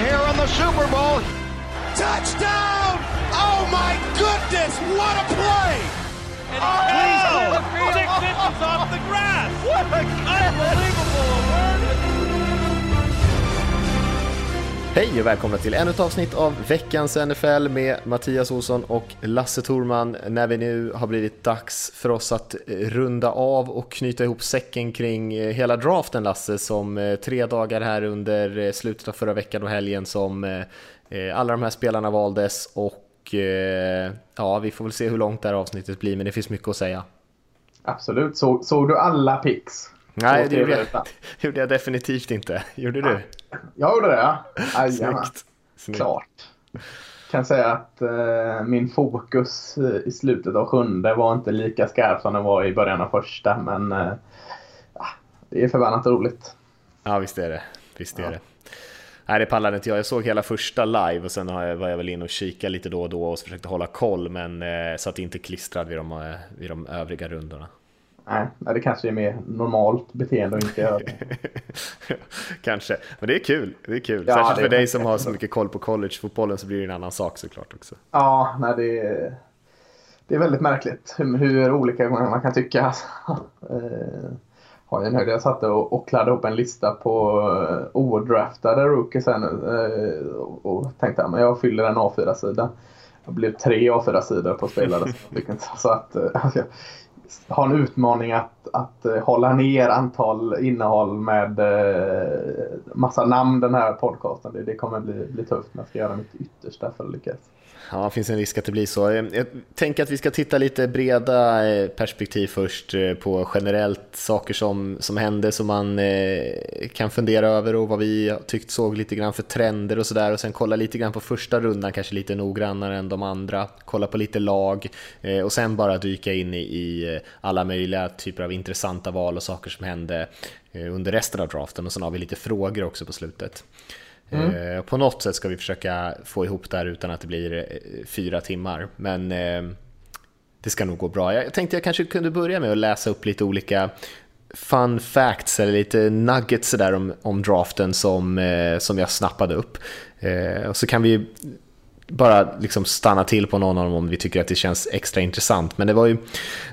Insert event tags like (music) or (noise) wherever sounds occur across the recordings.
here in the Super Bowl. Touchdown! Oh my goodness, what a play! And oh! please, inches off the grass. What a Unbelievable! Hej och välkomna till ännu ett avsnitt av veckans NFL med Mattias Olsson och Lasse Thorman när vi nu har blivit dags för oss att runda av och knyta ihop säcken kring eh, hela draften Lasse som eh, tre dagar här under eh, slutet av förra veckan och helgen som alla de här spelarna valdes och ja, vi får väl se hur långt det här avsnittet blir men det finns mycket att säga. Absolut, så, såg du alla picks? Nej, det gjorde jag, (laughs) gjorde jag definitivt inte. Gjorde du? Jag gjorde det, ja. Snyggt. Klart. Kan säga att eh, min fokus i slutet av sjunde var inte lika skarp som den var i början av första, men eh, det är förbannat roligt. Ja, visst är det. Visst är ja. det. Nej, det pallade inte jag. Jag såg hela första live och sen var jag väl inne och kika lite då och då och försökte hålla koll, men eh, satt inte klistrad vid de, eh, vid de övriga rundorna. Nej, det kanske är mer normalt beteende att inte göra (laughs) det. kanske, men det är kul. Det är kul. Ja, Särskilt för dig som har så mycket koll på collegefotbollen så blir det en annan sak såklart också. Ja, nej, det, är, det är väldigt märkligt hur, hur olika man kan tycka. eh, har en höjd. Jag satt och, och kladde upp en lista på uh, odraftade rookies här nu uh, och, och tänkte att jag fyller en A4-sida. Det blev tre A4-sidor på spelare. så att, (laughs) uh, ha en utmaning att, att eh, hålla ner antal innehåll med eh, massa namn den här podcasten. Det, det kommer bli, bli tufft men jag ska göra mitt yttersta för att lyckas. Ja, det finns en risk att det blir så. Eh, jag tänker att vi ska titta lite breda perspektiv först på generellt saker som, som händer som man kan fundera över och vad vi tyckt såg lite grann för trender och sådär och sen kolla lite grann på första rundan kanske lite noggrannare än de andra, kolla på lite lag och sen bara dyka in i alla möjliga typer av intressanta val och saker som hände under resten av draften och sen har vi lite frågor också på slutet. Mm. Eh, på något sätt ska vi försöka få ihop det här utan att det blir eh, fyra timmar. Men eh, det ska nog gå bra. Jag tänkte jag kanske kunde börja med att läsa upp lite olika fun facts eller lite nuggets där om, om draften som, som jag snappade upp. och så kan vi bara liksom stanna till på någon av dem om vi tycker att det känns extra intressant. Men det var ju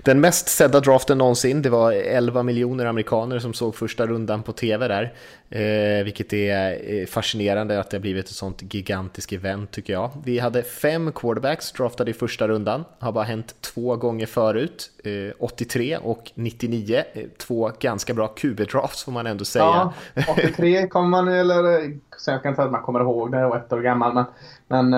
den mest sedda draften någonsin. Det var 11 miljoner amerikaner som såg första rundan på tv där. Eh, vilket är eh, fascinerande att det har blivit ett sånt gigantiskt event tycker jag. Vi hade fem quarterbacks draftade i första rundan. Har bara hänt två gånger förut. Eh, 83 och 99. Eh, två ganska bra QB-drafts får man ändå säga. Ja, 83 kommer man, eller så jag kan säga att man kommer ihåg det, jag var ett år gammal. Men men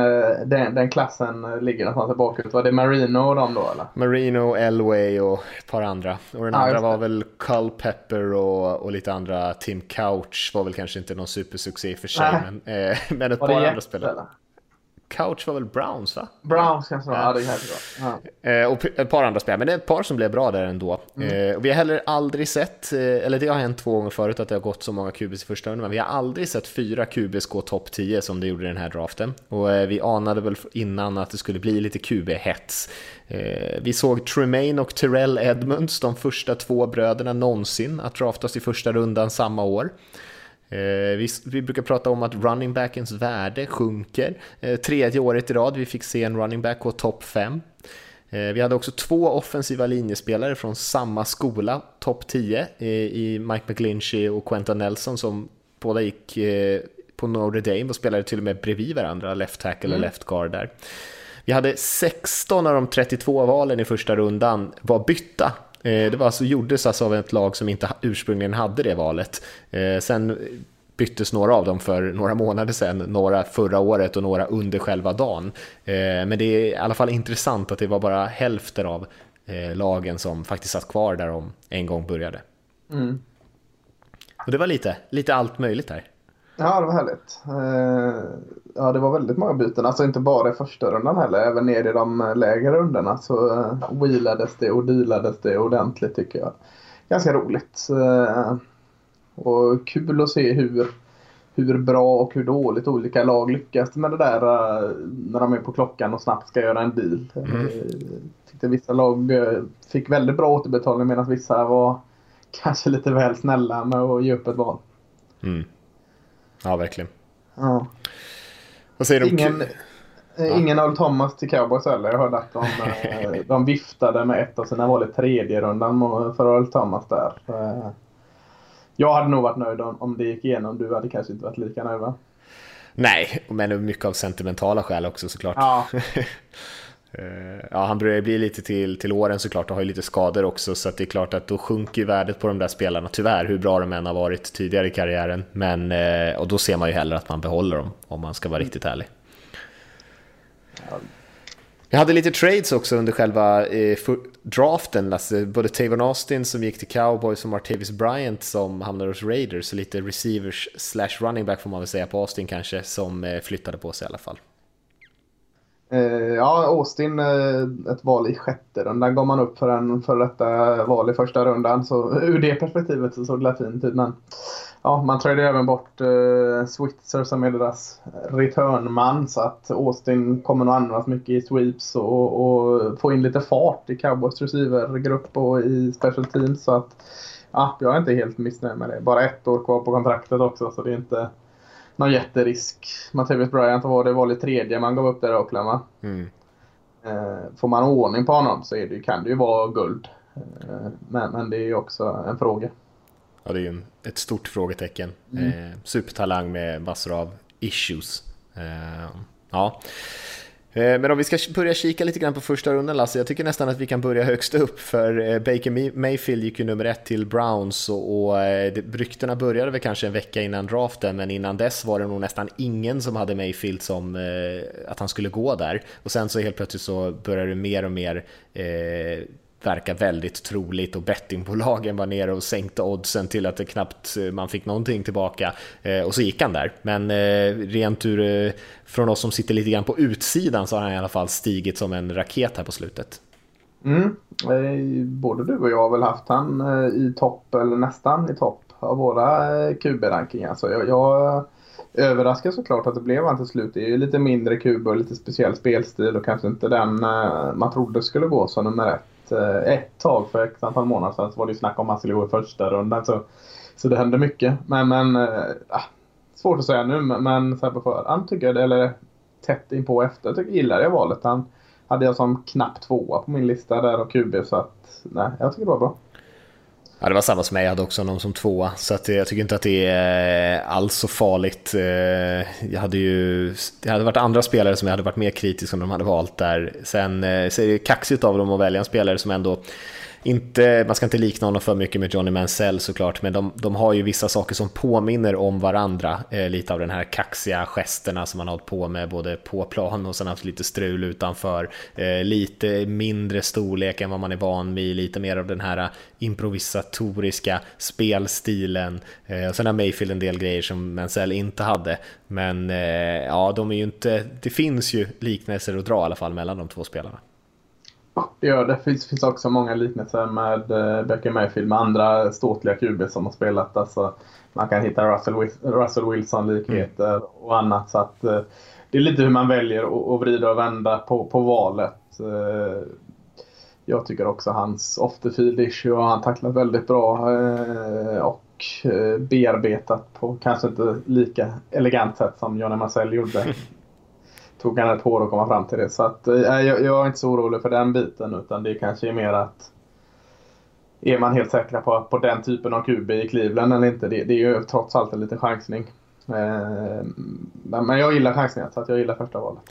den, den, klassen ligger någonstans tillbaka Var det Marino och de då eller? Marino, Elway och ett par andra. Och den ah, andra var väl Culpepper och, och lite andra. Tim Couch var väl kanske inte någon supersuccé i och för sig. Men, eh, (laughs) men ett par andra spelare. Couch var väl Browns va? Browns kanske ja. ja, det kanske bra. Ja. Eh, och ett par andra spelare, men det är ett par som blev bra där ändå. Mm. Eh, vi har heller aldrig sett, eh, eller det har hänt två gånger förut att det har gått så många QBs i första rundan, men vi har aldrig sett fyra QBs gå topp 10 som det gjorde i den här draften. Och vi anade väl innan att det skulle bli lite QB-hets. Vi såg Tremaine och Terrell Edmonds, de första två bröderna någonsin, att draftas i första rundan samma år. Eh, vi, vi, brukar prata om att running backens värde sjunker. Eh, tredje året i rad vi fick se en running back gå topp 5. Eh, vi hade också två offensiva linjespelare från samma skola, topp 10, i Mike McGlinchey och Quentin Nelson som båda gick på Notre Dame och spelade till och med bredvid varandra, left tackle mm. och left guard där. Vi hade 16 av de 32 valen i första rundan var bytta det var alltså, gjordes alltså av ett lag som inte ursprungligen hade det valet. Sen byttes några av dem för några månader sedan, några förra året och några under själva dagen. Eh, men det är i alla fall intressant att det var bara hälften av lagen som faktiskt satt kvar där de en gång började. Mm. Och det var lite, lite allt möjligt här. Ja, det var härligt. Eh, ja, det var väldigt många byten. Alltså inte bara i första rundan heller. Även ner i de lägre rundorna så wheelades det och dealades det ordentligt tycker jag. Ganska roligt. Och kul att se hur, hur bra och hur dåligt olika lag lyckas med det där uh, när de är på klockan och snabbt ska göra en deal. Mm. tyckte vissa lag fick väldigt bra återbetalning medan vissa var kanske lite väl snälla med att ge upp ett val. Mm. Ja, verkligen. Ja. Vad säger Ingen, eh, ingen Earl Thomas till Cowboys heller. Jag hörde att de, (laughs) eh, de viftade med ett av sina val i tredje rundan för Earl Thomas där. Jag hade nog varit nöjd om, om det gick igenom. Du hade kanske inte varit lika nöjd va? Nej, men mycket av sentimentala skäl också såklart. Ja, (laughs) Eh, Ja, han börjar bli lite till, till åren såklart och har ju lite skador också så det är klart att då sjunker ju värdet på de där spelarna tyvärr hur bra de än har varit tidigare i karriären. Men, eh, och då ser man ju hellre att man behåller dem om man ska vara riktigt ärlig. Jag hade lite trades också under själva eh, draften, alltså både Tavon Austin som gick till Cowboys och Martavis Bryant som hamnade hos Raiders, så lite receivers slash running back får man väl säga på Austin kanske, som eh, flyttade på sig i alla fall. Eh, ja, Austin, eh, ett val i sjätte rundan gav man upp för en för detta val i första rundan. Så ur det perspektivet så såg det fint ut. Men ja, man trädde även bort eh, Switzer som är deras returnman. Så att Austin kommer nog användas mycket i sweeps och, och få in lite fart i Cowboys receivergrupp och i special teams. Så att ja, jag är inte helt missnöjd med det. Bara ett år kvar på kontraktet också så det är inte någon jätterisk. Matteus Bryant var det val i tredje man gav upp där i Oklahoma. Mm. Eh, får man ordning på honom så det, kan det ju vara guld. Eh, men, men det är ju också en fråga. Ja, det är ju en, ett stort frågetecken. Eh, supertalang med massor av issues. Eh, ja. Eh, Men om vi ska börja kika lite grann på första rundan Lasse, jag tycker nästan att vi kan börja högst upp för eh, Baker May- Mayfield gick ju nummer ett till Browns och, och eh, det, ryktena började väl kanske en vecka innan draften men innan dess var det nog nästan ingen som hade Mayfield som eh, att han skulle gå där och sen så helt plötsligt så började det mer och mer verkar väldigt troligt och bettingbolagen var nere och sänkte oddsen till att det knappt eh, man fick någonting tillbaka eh, och så gick han där. Men eh, rent ur, från oss som sitter lite grann på utsidan så har han i alla fall stigit som en raket här på slutet. Mm. Både du och jag har väl haft han i topp eller nästan i topp av våra QB-rankingar. Så alltså, jag, jag överraskar såklart att det blev han till slut. Det är ju lite mindre QB och lite speciell spelstil och kanske inte den man trodde skulle gå som nummer ett. Eh, ett tag för ett antal månader sedan så var det ju snack om att han skulle gå i första rundan. Så, så det hände mycket. Men, men äh, svårt att säga nu men, så här på förhand tycker jag det, eller tätt inpå efter, tycker, gillar jag valet. Han hade jag som knapp tvåa på min lista där och QB så att nej, jag tycker det var bra. Ja, det var samma som mig, jag hade också honom som tvåa, så att jag tycker inte att det är alls så farligt. Eh, jag hade ju, det hade varit andra spelare som jag hade varit mer kritisk om de hade valt där. Sen eh, så är det kaxigt av dem att välja en spelare som ändå inte, man ska inte likna honom för mycket med Johnny Mansell såklart, men de, de har ju vissa saker som påminner om varandra. Eh, lite av den här kaxiga gesterna som man har hållit på med både på plan och sen haft lite strul utanför. Eh, lite mindre storlek än vad man är van vid, lite mer av den här improvisatoriska spelstilen. Eh, och sen har Mayfield en del grejer som Mansell inte hade. Men eh, ja, de är ju inte, det finns ju liknelser att dra i alla fall mellan de två spelarna. Ja, det gör det. Finns, finns också många liknelser med uh, Baker Mayfield med andra ståtliga QB som har spelat. Alltså, man kan hitta Russell, Russell Wilson-likheter och annat. Så att, eh, det är lite hur man väljer att- vrida och vända på, på valet. Eh, jag tycker också hans off the field issue har han tacklat väldigt bra eh, och eh, bearbetat på kanske inte lika elegant sätt som Johnny Marcel gjorde. (laughs) Tog han ett år att komma fram till det. Så att, eh, jag, jag är inte så orolig för den biten utan det kanske är mer att är man helt säkra på, på den typen av QB i Cleveland eller inte? Det, det är ju trots allt en liten chansning. Eh, men men jag gillar chansningen så att jag gillar första valet.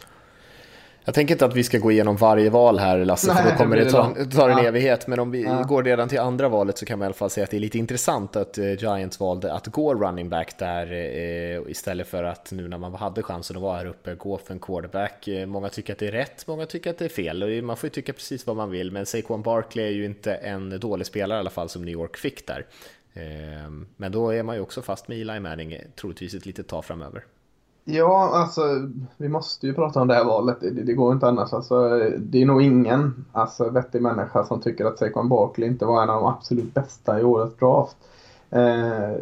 Jag tänker inte att vi ska gå igenom varje val här Lasse, för Nej, då kommer det det ta, ta en Ja. evighet. Men om vi Ja. går redan till andra valet så kan man i alla fall säga att det är lite intressant att eh, Giants valde att gå running back där eh, istället för att nu när man hade chansen att vara här uppe gå för en quarterback. Eh, många tycker att det är rätt, många tycker att det är fel. Man får ju tycka precis vad man vill, men Saquon Barkley är ju inte en dålig spelare i alla fall som New York fick där. Men då är man ju också fast med Eli Manning troligtvis ett litet tag framöver. Ja, alltså vi måste ju prata om det här valet. Det, det går inte annars. Alltså, det är nog ingen alltså, vettig människa som tycker att Saquon Barkley inte var en av de absolut bästa i årets draft. Eh,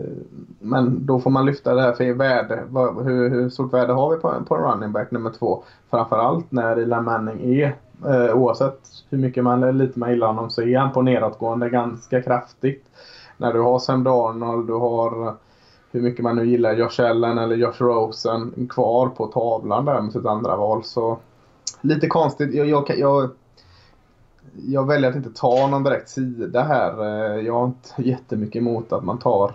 men då får man lyfta det här för värde. Hur, hur stort värde har vi på, på en running back nummer två? Framförallt när Eli Manning är, eh, oavsett hur mycket man eller lite man gillar honom, så är han på nedåtgående ganska kraftigt. När du har Sam Darnold, du har hur mycket man nu gillar Josh Allen eller Josh Rosen kvar på tavlan där med sitt andra val. Så lite konstigt. Jag, jag, jag, jag väljer att inte ta någon direkt sida här. Eh, jag har inte jättemycket emot att man tar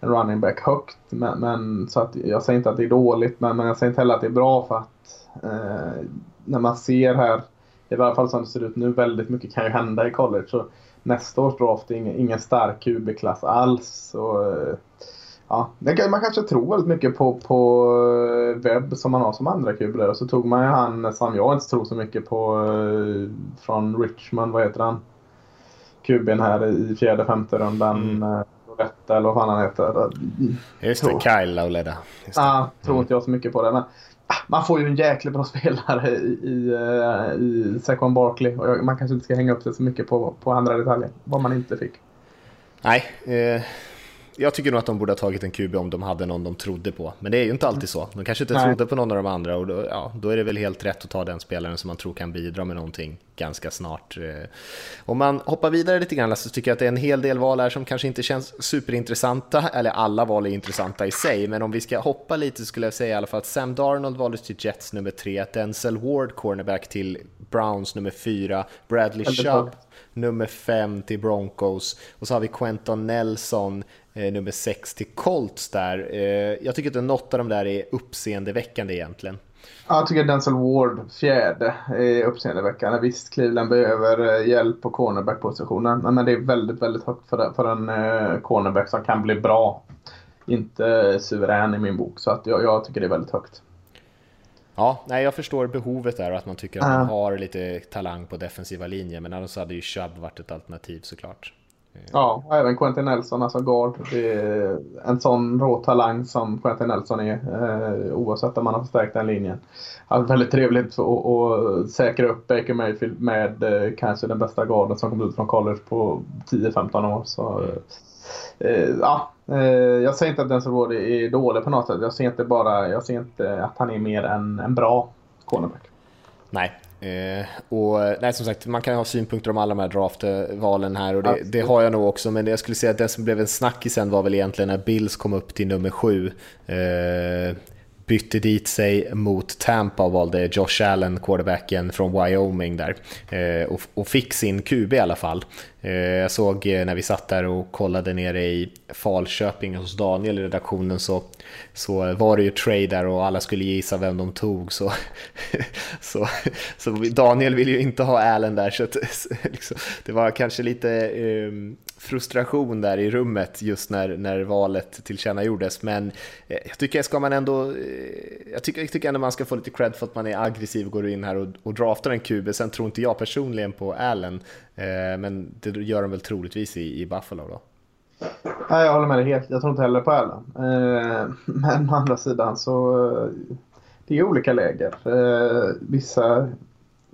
en running back högt. Men, men, så att, jag säger inte att det är dåligt, men, men jag säger inte heller att det är bra för att eh, när man ser här, i alla fall som det ser ut nu, väldigt mycket kan ju hända i college. Så nästa års draft är ingen, ingen stark QB-klass alls. Och, eh, ja, man kanske tror väldigt mycket på, på eh, webb som man har som andra där. Och så tog man ju han som jag inte tror så mycket på eh, från Richmond, vad heter han? QB'n här i fjärde, femte rundan. Mm. Lauletta eller vad fan han heter. Just det, Kyle Lauletta. Ja, tror mm. inte jag så mycket på det. Men ah, man får ju en jäkligt bra (laughs) spelare i, i, eh, i Saquon Barkley. Och man kanske inte ska hänga upp sig så mycket på, på andra detaljer. Vad man inte fick. Nej, eh, jag tycker nog att de borde ha tagit en QB om de hade någon de trodde på. Men det är ju inte alltid så. De kanske inte Nej. trodde på någon av de andra och då, ja, då är det väl helt rätt att ta den spelaren som man tror kan bidra med någonting ganska snart. Eh, om man hoppar vidare lite grann så tycker jag att det är en hel del val här som kanske inte känns superintressanta, eller alla val är intressanta i sig, men om vi ska hoppa lite skulle jag säga i alla fall att Sam Darnold valdes till Jets nummer tre, Denzel Ward cornerback till Browns nummer fyra, Bradley Chubb nummer fem till Broncos och så har vi Quentin Nelson nummer 6 till Colts där. Eh, jag tycker att något av de där är uppseendeväckande egentligen. Ja, jag tycker Denzel Ward, fjärde, är uppseendeväckande. Visst, Cleveland behöver eh, hjälp på cornerback-positionen, men det är väldigt, väldigt högt för, för en eh, cornerback som kan bli bra. Inte suverän i min bok, så att jag, jag tycker det är väldigt högt. Ja, nej, jag förstår behovet där och att man tycker att man har lite talang på defensiva linjer, men annars hade ju Chubb varit ett alternativ såklart. Ja, och även Quentin Nelson, alltså guard. En sån rå talang som Quentin Nelson är, eh, oavsett om man har förstärkt den linjen. Alltså, väldigt trevligt att säkra upp Baker Mayfield med eh, kanske den bästa garden som kom ut från college på 10-15 år. Så, eh, ja, eh, jag säger inte att Denzel Ward är dålig på något sätt. Jag ser inte bara jag ser inte att han är mer än en bra cornerback. Nej, Eh, och nej, som sagt, man kan ha synpunkter om alla de här draftvalen här och det, det, har jag nog också. Men jag skulle säga att det som blev en snackis sen var väl egentligen när Bills kom upp till nummer sju. Eh, bytte dit sig mot Tampa och valde Josh Allen, quarterbacken från Wyoming där. Eh, och, och, fick sin QB i alla fall. Eh, jag såg eh, när vi satt där och kollade nere i Falköping hos Daniel i redaktionen så, så var det ju trade där och alla skulle gissa vem de tog. Så, (laughs) så, så Daniel ville ju inte ha Allen där så att, (laughs) liksom, det var kanske lite um, frustration där i rummet just när, när valet tillkännagjordes. Men eh, jag tycker, ska man ändå, jag tycker, jag tycker ändå man ska få lite cred för att man är aggressiv och går in här och, och draftar en QB. Sen tror inte jag personligen på Allen, men det gör de väl troligtvis i, i Buffalo då. Nej, jag håller med dig helt. Jag tror inte heller på Allen. (laughs) Men å andra sidan så det är olika läger. Vissa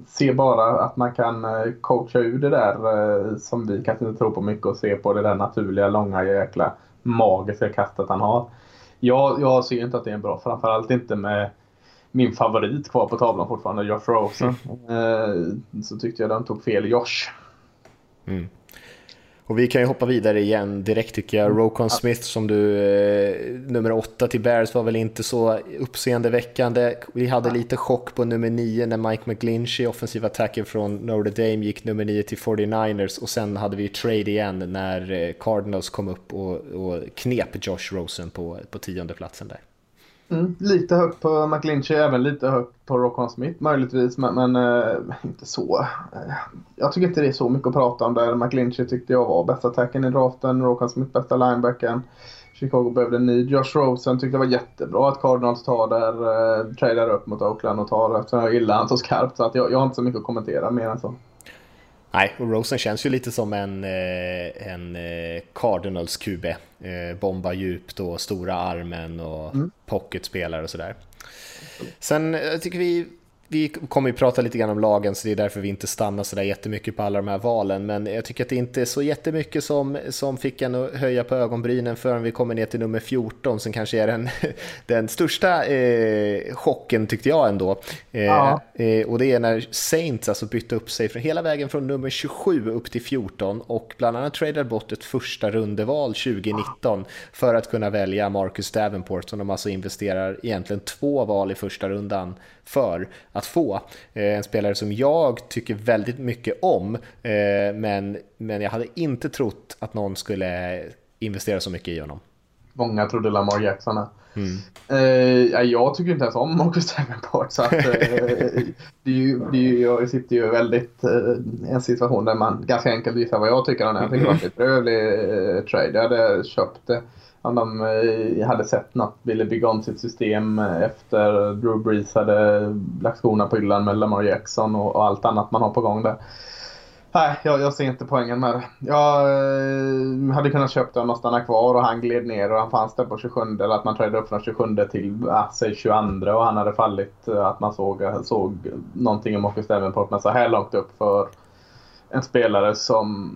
se bara att man kan eh, coacha ur det där eh, som vi kanske inte tror på mycket och se på det där naturliga, långa, jäkla magiska kastet han har. Jag, jag ser inte att det är en bra, framförallt inte med min favorit kvar på tavlan fortfarande, Josh Rosen. Mm. Så tyckte jag de tog fel Josh. Mm. Och vi kan ju hoppa vidare igen direkt tycker jag. Mm. Rokon Smith som du, eh, nummer åtta till Bears var väl inte så uppseendeväckande. Vi hade lite chock på nummer nio när Mike McGlinchey, offensiv attacker från Notre Dame, gick nummer nio till 49ers och sen hade vi trade igen när eh, Cardinals kom upp och, och knep Josh Rosen på, på tionde platsen där. Mm, lite högt på McLinchy, även lite högt på Rockon Smith möjligtvis, men, men äh, inte så. Eh, jag tycker inte det är så mycket att prata om där. McLinchy tyckte jag var bästa attacken i draften, Rockon Smith bästa linebacken. Chicago behövde en ny. Josh Rosen tyckte det var jättebra att Cardinals tar där, äh, tradar upp mot Oakland och tar eftersom jag gillar han så skarpt. Så att jag, jag har inte så mycket att kommentera mer än så. Nej, och Rosen känns ju lite som en, eh, en eh, Cardinals QB. Eh, bomba djupt och stora armen och mm. pocketspelare och sådär. Sen jag tycker vi vi kommer ju prata lite grann om lagen så det är därför vi inte stannar så där jättemycket på alla de här valen. Men jag tycker att det inte är så jättemycket som, som fick en att höja på ögonbrynen förrän vi kommer ner till nummer 14 som kanske är den, (laughs) den största eh, chocken tyckte jag ändå. Eh, ja. eh, och det är när Saints alltså bytte upp sig från hela vägen från nummer 27 upp till 14 och bland annat tradade bort ett första rundeval 2019 för att kunna välja Marcus Davenport som de alltså investerar egentligen två val i första rundan för att få. Eh, en spelare som jag tycker väldigt mycket om, eh, men, men jag hade inte trott att någon skulle investera så mycket i honom. Många trodde Lamar Jackson Mm. Eh, jag tycker inte ens om (laughs) Marcus Davenport. Så att, eh, det är ju, det är ju, jag sitter ju väldigt eh, i en situation där man ganska enkelt visar vad jag tycker om den. Jag tycker det var en bedrövlig eh, trade. Jag hade köpt det om de eh, hade sett något, ville bygga om sitt system eh, efter Drew Brees hade lagt skorna på hyllan med Lamar Jackson och, och, allt annat man har på gång där. Nej, jag, jag ser inte poängen med det. Jag eh, hade kunnat köpa den och stanna kvar och han gled ner och han fanns där på 27 eller att man trädde upp från 27 till äh, säg 22 och han hade fallit. Eh, att man såg, såg någonting i Marcus Davenport men så här långt upp för en spelare som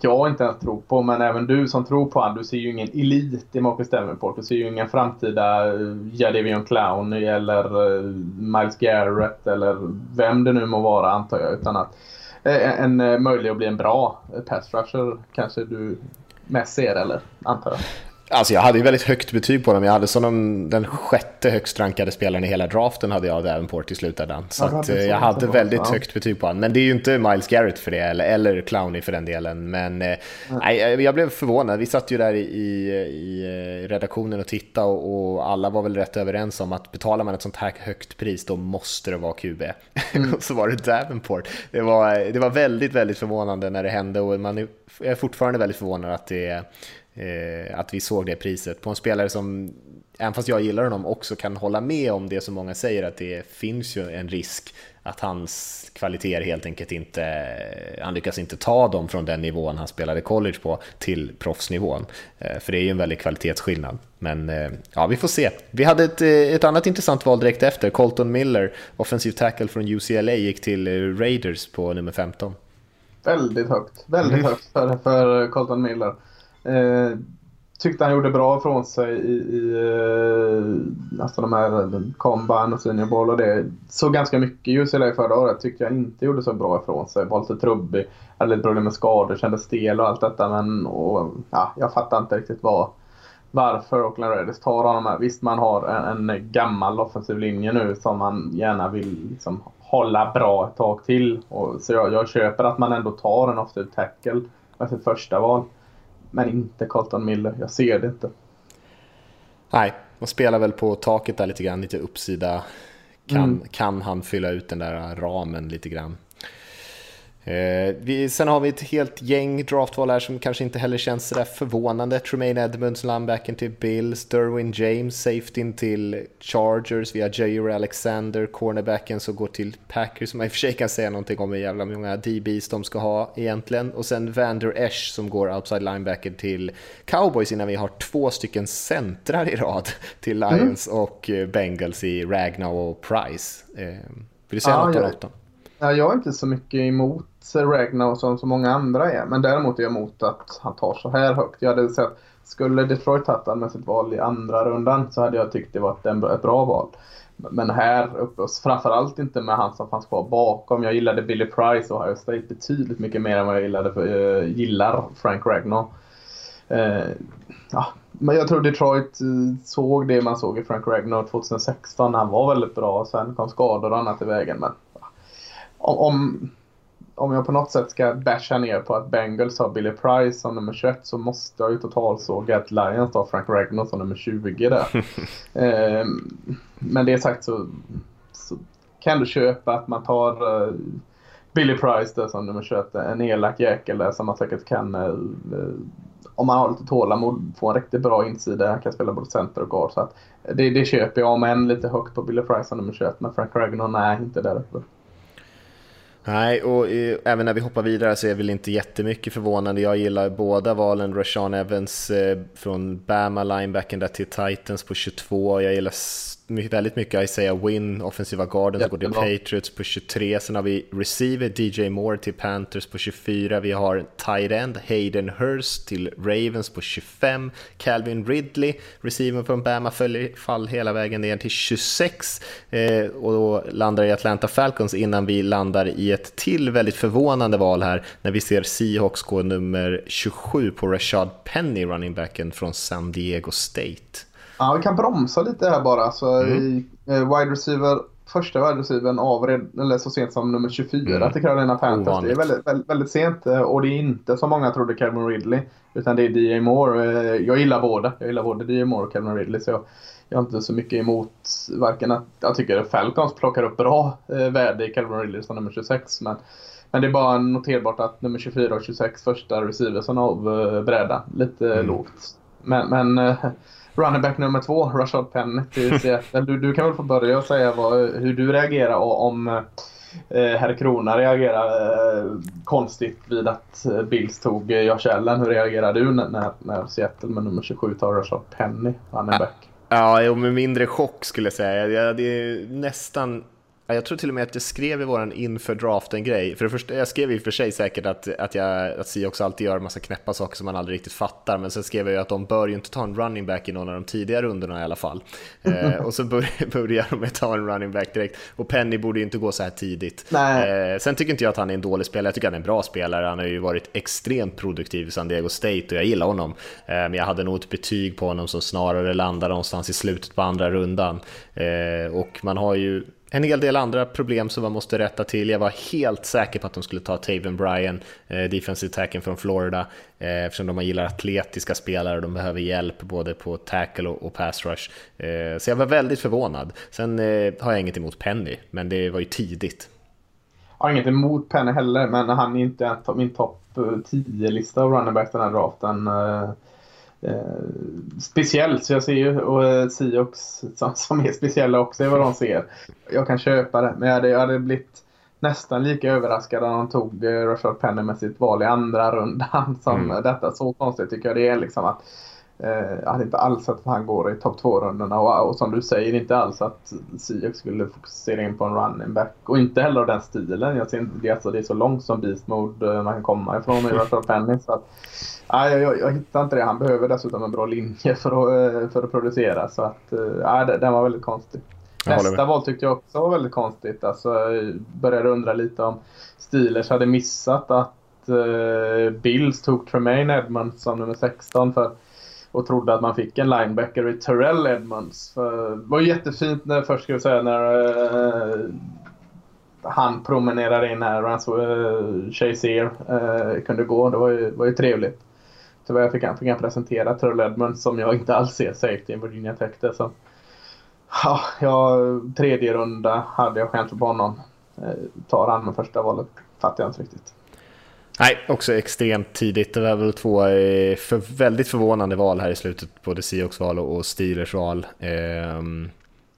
jag inte ens tror på, men även du som tror på honom, du ser ju ingen elit i Marcus Davenport. Du ser ju ingen framtida eh, uh, Jadavion Clown eller eh, Miles Garrett eller vem det nu må vara antar jag. Utan att eh, en möjlig att bli en bra pass rusher kanske du mest ser eller antar jag. Alltså jag hade ju väldigt högt betyg på dem. Jag hade som den sjätte högst rankade spelaren i hela draften hade jag Davenport i slutändan. Så eh, jag hade väldigt ja. högt betyg på honom. Men det är ju inte Miles Garrett för det, eller, eller Clowney för den delen. Men mm. nej, jag blev förvånad. Vi satt ju där i, i, eh, redaktionen och tittade och, och, alla var väl rätt överens om att betalar man ett sånt här högt pris då måste det vara QB. Mm. (laughs) och så var det Davenport. Det var, det var väldigt, väldigt förvånande när det hände och man är fortfarande väldigt förvånad att det är att vi såg det priset på en spelare som, även fast jag gillar honom, också kan hålla med om det som många säger att det finns ju en risk att hans kvaliteter helt enkelt inte, han lyckas inte ta dem från den nivån han spelade college på till proffsnivån. Eh, för det är ju en väldig kvalitetsskillnad. Men eh, ja, vi får se. Vi hade ett, eh, ett annat intressant val direkt efter. Colton Miller, offensiv tackle från UCLA, gick till Raiders på nummer 15. Väldigt högt, väldigt mm. högt för, för Colton Miller. Eh, tyckte han gjorde bra ifrån sig i, i eh, alltså de här Combine och Senior Ball och det. Såg ganska mycket ljus i det förra året. Tyckte jag inte gjorde så bra ifrån sig. Var lite trubbig. Hade lite problem med skador, kändes stel och allt detta. Men och, ja, jag fattar inte riktigt vad, varför Oakland Raiders tar honom här. Visst, man har en, en, gammal offensiv linje nu som man gärna vill liksom, hålla bra ett tag till. Och, så jag, jag köper att man ändå tar en offensiv tackle med sitt första val. Men inte Colton Miller. Jag ser det inte. Nej, man spelar väl på taket där lite grann, lite uppsida. Kan, mm. kan han fylla ut den där ramen lite grann? Eh, vi, sen har vi ett helt gäng draftval här som kanske inte heller känns sådär förvånande. Tremaine Edmonds, linebacken till Bills, Derwin James, safetyn till Chargers, vi har Jair Alexander, cornerbacken som går till Packers, som man i och för sig kan säga någonting om hur jävla många DBs de ska ha egentligen. Och sen Vander Esch som går outside linebacker till Cowboys innan vi har två stycken centrar i rad (laughs) till Lions mm. och eh, Bengals i Ragnar och Price. Eh, vill du säga ah, något om ja. Ja, jag är inte så mycket emot Ragnar som så många andra är. Men däremot är jag emot att han tar så här högt. Jag hade sett, skulle Detroit tagit han med sitt val i andra rundan så hade jag tyckt det var ett bra val. Men här uppe, framförallt inte med han som fanns kvar bakom. Jag gillade Billy Price och Ohio State betydligt mycket mer än vad jag gillade för, uh, gillar Frank Ragnar. Uh, ja, men jag tror Detroit eh, såg det man såg i Frank Ragnar 2016. Han var väldigt bra. Sen kom skador och annat i vägen. Men om, om jag på något sätt ska basha ner på att Bengals har Billy Price som nummer 21 så måste jag ju totalsåga att Lions har Frank Ragnar som nummer 20 där. (laughs) eh, men det sagt så, så kan du köpa att man tar uh, Billy Price där som nummer 21. En elak jäkel där som man säkert kan uh, om man har lite tålamod få en riktigt bra insida. Han kan spela både center och guard. Så att det, det köper jag, om än lite högt på Billy Price som nummer 21. Men Frank Ragnar, nej, inte där uppe. Nej, och eh, även när vi hoppar vidare så är jag väl inte jättemycket förvånande. Jag gillar båda valen. Rashawn Evans eh, från Bama, linebacken där till Titans på 22. Jag gillar väldigt mycket Isaiah Wynn, offensiva garden, som går till Patriots på 23. Sen har vi receiver DJ Moore till Panthers på 24. Vi har tight end Hayden Hurst till Ravens på 25. Calvin Ridley, receiver från Bama, följer fall hela vägen ner till 26. Eh, och då landar i Atlanta Falcons innan vi landar i ett till väldigt förvånande val här när vi ser Seahawks gå nummer 27 på Rashad Penny, running backen från San Diego State. Ja, vi kan bromsa lite här bara. Så mm. i, eh, wide receiver, första wide receivern av eller så sent som nummer 24 mm. till Carolina Panthers. Ovanligt. Det är väldigt, väldigt, väldigt, sent eh, och det är inte som många trodde Calvin Ridley. Utan det är DJ Moore. Eh, jag gillar båda. Jag gillar både DJ Moore och Calvin Ridley. Så jag, jag har inte så mycket emot varken att jag tycker att Falcons plockar upp bra eh, värde i Calvin Ridley som nummer 26. Men, men det är bara noterbart att nummer 24 och 26 första receiversen av eh. Lite mm. lågt. Men, men eh, running back nummer två, Rashad Penny till (laughs) Seattle. Du, du kan väl få börja och säga vad, hur du reagerar och om eh, herr Krona reagerar eh, konstigt vid att Bills tog eh, Josh Allen. Hur reagerar du när, när Seattle med nummer 27 tar Rashad Penny, running back? Ja, med mindre chock skulle jag säga. Jag, det är nästan jag tror till och med att jag skrev i våran inför draften-grej. För det första, jag skrev i och för sig säkert att, att, jag, att Seahawks alltid gör en massa knäppa saker som man aldrig riktigt fattar. Men sen skrev jag ju att de bör ju inte ta en running back i någon av de tidiga rundorna i alla fall. eh, och så (laughs) börjar de med att ta en running back direkt. Och Penny borde ju inte gå så här tidigt. Eh, sen tycker inte jag att han är en dålig spelare. Jag tycker han är en bra spelare. Han har ju varit extremt produktiv i San Diego State och jag gillar honom. Eh, men jag hade nog ett betyg på honom som snarare landar någonstans i slutet på andra rundan. Eh, och man har ju en hel del andra problem som man måste rätta till. Jag var helt säker på att de skulle ta Taven Bryan, eh, defensive tacken från Florida, eh, eftersom de gillar atletiska spelare och de behöver hjälp både på tackle och, och pass rush. Eh, så jag var väldigt förvånad. Sen eh, har jag inget emot Penny, men det var ju tidigt. Jag har inget emot Penny heller, men han är inte min topp eh, 10-lista av running back den här draften. Eh, speciellt, så jag ser ju och eh, Siox som, är speciella också i vad de ser. Jag kan köpa det, men jag hade, jag hade blivit nästan lika överraskad om de tog eh, Rashard Penny med sitt val i andra rundan som mm. detta. Så konstigt tycker jag det är liksom att Eh, jag hade inte alls att han går i topp 2-rundorna och, och, som du säger inte alls att Sioux skulle fokusera in på en running back. Och inte heller av den stilen. Jag ser inte det, alltså, det är så långt som beast mode eh, man kan komma ifrån i (laughs) Rashard Penny. Så att, nej, jag, jag, hittar inte det. Han behöver dessutom en bra linje för att, eh, för att producera. Så att, nej, den var väldigt konstig. Nästa val tyckte jag också var väldigt konstigt. Alltså, jag började undra lite om Steelers hade missat att uh, Bills tog Tremaine Edmonds som nummer 16. För och trodde att man fick en linebacker i Terrell Edmonds. För det var jättefint när, först ska jag säga, när uh, han promenerade in här, Rans uh, Chazier uh, kunde gå. Det var ju, var ju trevligt. Tyvärr fick han, fick han presentera Terrell Edmunds, som jag inte alls ser safety i Virginia Tech. Det, så. Ja, jag, tredje runda hade jag skämt på honom. Eh, tar han med första valet fattar jag inte riktigt. Nej, också extremt tidigt. Det var väl två eh, för, väldigt förvånande val här i slutet, både Seahawks val och Steelers val. Ehm,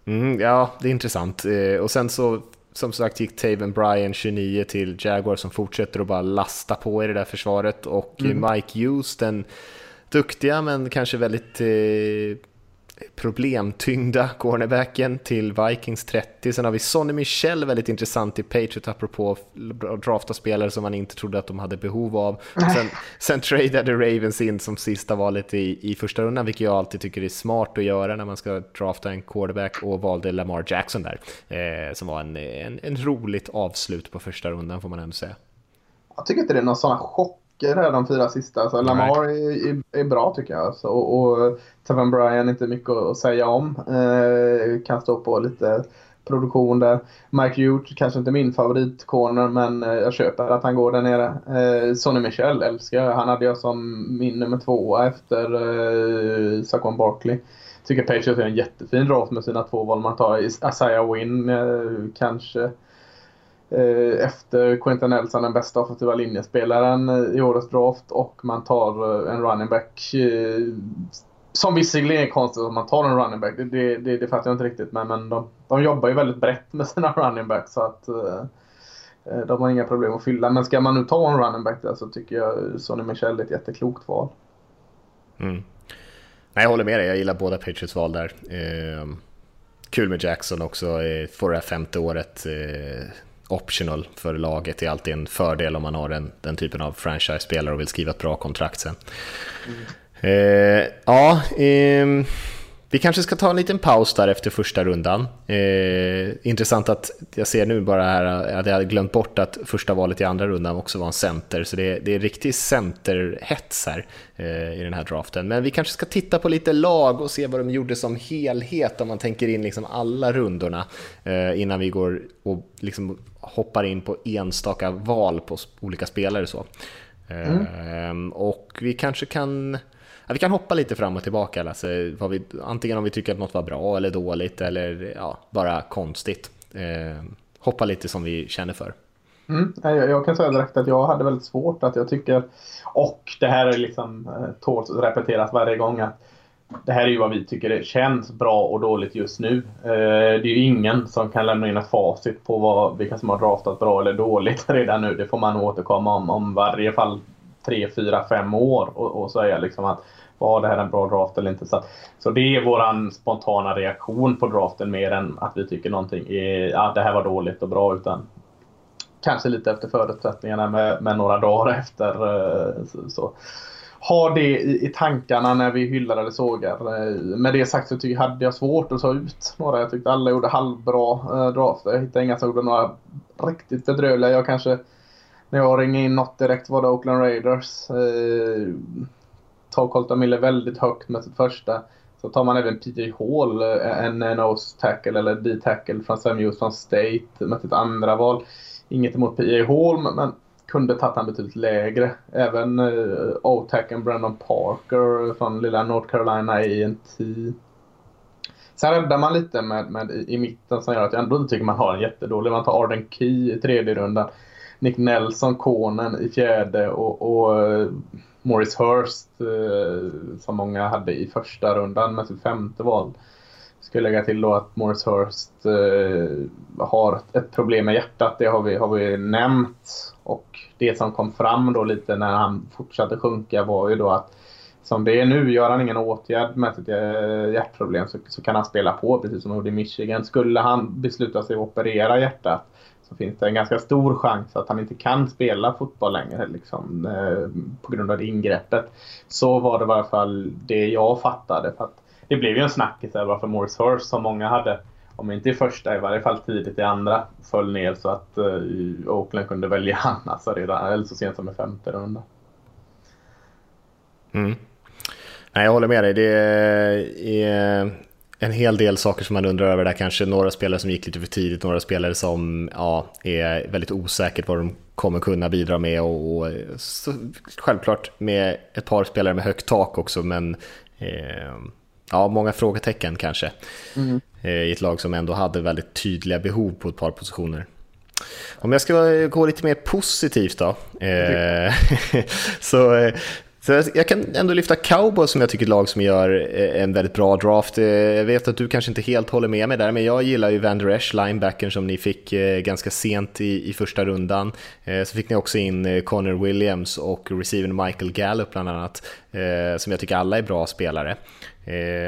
mm, ja, det är intressant. Eh, och sen så, som sagt, gick Taven Bryan 29 till Jaguar som fortsätter att bara lasta på i det där försvaret och mm. Mike Hughes, den duktiga men kanske väldigt eh, problemtyngda cornerbacken till Vikings 30. Sen har vi Sonny Michel, väldigt intressant i Patriot apropå att drafta spelare som man inte trodde att de hade behov av. Sen, (laughs) sen tradeade Ravens in som sista valet i, i första rundan, vilket jag alltid tycker är smart att göra när man ska drafta en quarterback och valde Lamar Jackson där, eh, som var en, en, en roligt avslut på första rundan får man ändå säga. Jag tycker inte det är någon sån chock räcker här de fyra sista. Alltså, Lamar är, är, är, bra tycker jag. Alltså, och, och Tevin Bryan inte mycket att säga om. Eh, kan stå på lite produktion där. Mike Hughes, kanske inte min favoritcorner men eh, jag köper att han går där nere. Eh, Sonny Michel älskar jag. Han hade jag som min nummer två efter eh, Saquon Barkley. Tycker Patriots är en jättefin draft med sina två val man tar. Isaiah Wynn eh, kanske Eh, efter Quentin Nelson den bästa offensiva linjespelaren eh, i årets draft och man tar eh, en running back som visserligen är konstigt att man tar en running back, det, det, det fattar jag inte riktigt men, men de, de jobbar ju väldigt brett med sina (laughs) running backs så att de har inga problem att fylla. Men ska man nu ta en running back där så tycker jag Sonny Michel är ett jätteklokt val. Mm. Nej, jag håller med dig, jag gillar båda Patriots val där. Eh kul med Jackson också, får det här femte året optional för laget. Det är alltid en fördel om man har den, den typen av franchise-spelare och vill skriva ett bra kontrakt sen. Mm. Eh, ja, eh, vi kanske ska ta en liten paus där efter första rundan. Eh, intressant att jag ser nu bara här att jag hade glömt bort att första valet i andra rundan också var en center, så det, det är riktig centerhets här eh, i den här draften. Men vi kanske ska titta på lite lag och se vad de gjorde som helhet om man tänker in liksom alla rundorna eh, innan vi går och liksom hoppar in på enstaka val på olika spelare. Så. Mm. Ehm, och vi kanske kan Ja, vi kan hoppa lite fram och tillbaka, alltså, vi, antingen om vi tycker att något var bra eller dåligt eller ja, bara konstigt. Eh, hoppa lite som vi känner för. Mm, jag, jag, kan säga direkt att jag hade väldigt svårt att jag tycker, och det här är liksom eh, tåls att repeteras varje gång, att det här är ju vad vi tycker det känns bra och dåligt just nu. Eh, det är ju ingen som kan lämna in ett facit på vad, vilka som har draftat bra eller dåligt (laughs) redan nu. Det får man återkomma om, om varje fall tre, fyra, fem år och, och säga liksom att var det här en bra draft eller inte? Så, så det är våran spontana reaktion på draften mer än att vi tycker någonting är, ja, det här var dåligt och bra utan kanske lite efter förutsättningarna med, med några dagar (laughs) efter. Eh, så, så. Ha det i, i tankarna när vi hyllar eller sågar. Eh, med det sagt så tycker, hade jag svårt att ta ut några. Jag tyckte alla gjorde halvbra eh, drafter. Jag hittade inga som gjorde några riktigt bedrövliga. Jag kanske när jag ringde in något direkt var det Oakland Raiders. Eh, tar Colton Miller väldigt högt med sitt första. Så tar man även PJ Hall, eh, en nose tackle eller D-tackle från Sam Houston State med sitt andra val. Inget emot PJ Hall men kunde tagit han betydligt lägre. Även eh, uh, O-tacken Brandon Parker från lilla North Carolina A&T. Sen räddar man lite med, med i, i, mitten som gör att jag ändå inte tycker man har en jättedålig. Man tar Arden Key i tredje rundan. Nick Nelson, konen i fjärde och, och eh, Morris Hurst eh, som många hade i första rundan med sitt femte val. Ska jag lägga till då att Morris Hurst eh, har ett problem med hjärtat. Det har vi, har vi nämnt. Och det som kom fram då lite när han fortsatte sjunka var ju då att som det är nu, gör han ingen åtgärd med sitt eh, hjärtproblem så, så kan han spela på precis som han gjorde i Michigan. Skulle han besluta sig att operera hjärtat så finns det en ganska stor chans att han inte kan spela fotboll längre liksom, eh, på grund av det ingreppet. Så var det i alla fall det jag fattade. För det blev ju en snackis där varför Morris Horse som många hade, om inte i första i varje fall tidigt i andra, föll ner så att uh, Oakland kunde välja han alltså redan, eller så sent som i femte runda. Mm. Nej, jag håller med dig. Det är en hel del saker som man undrar över där kanske. Några spelare som gick lite för tidigt, några spelare som ja, är väldigt osäkert vad de kommer kunna bidra med och, och så, självklart med ett par spelare med högt tak också men eh, ja, många frågetecken kanske mm. i ett lag som ändå hade väldigt tydliga behov på ett par positioner. Om jag ska gå lite mer positivt då, eh, (laughs) så eh, så jag kan ändå lyfta Cowboys som jag tycker är ett lag som gör eh, en väldigt bra draft. Eh, jag vet att du kanske inte helt håller med mig där, men jag gillar ju Van Der Esch, linebacken som ni fick eh, ganska sent i, i första rundan. Så fick ni också in Connor Williams och receiven Michael Gallup bland annat, som jag tycker alla är bra spelare.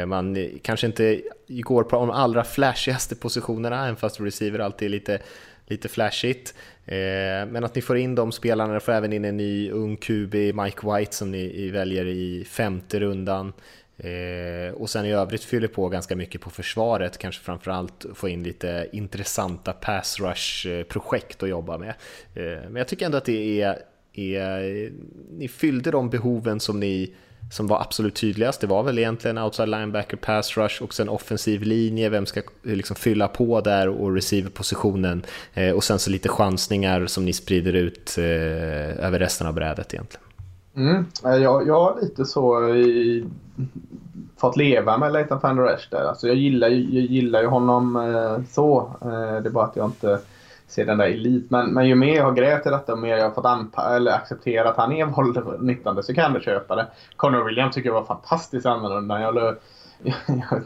Man kanske inte går på de allra flashigaste positionerna, även fast receiver alltid är lite, lite flashigt. Eh, men att ni får in de spelarna, får även in en ny ung QB, Mike White, som ni väljer i femte rundan. Eh, och sen i övrigt fyller på ganska mycket på försvaret, kanske framförallt få in lite intressanta pass rush-projekt eh, att jobba med. Men jag tycker ändå att det är, är, ni fyllde de behoven som ni som var absolut tydligast, det var väl egentligen outside linebacker, pass rush och sen offensiv linje, vem ska liksom fylla på där och receiver-positionen eh, och sen så lite chansningar som ni sprider ut eh, över resten av brädet egentligen. Mm. Eh, jag, jag har lite så eh, i, fått leva med Leighton van der Esch där. Alltså jag, gillar, jag gillar ju honom eh, så. Eh, det är bara att jag inte se den där elit. Men, men ju mer jag har grävt i detta och mer jag har fått anpa- eller acceptera att han är (laughs) våld 19 så kan jag köpa det. Conor Williams tycker jag var fantastiskt annorlunda. Jag la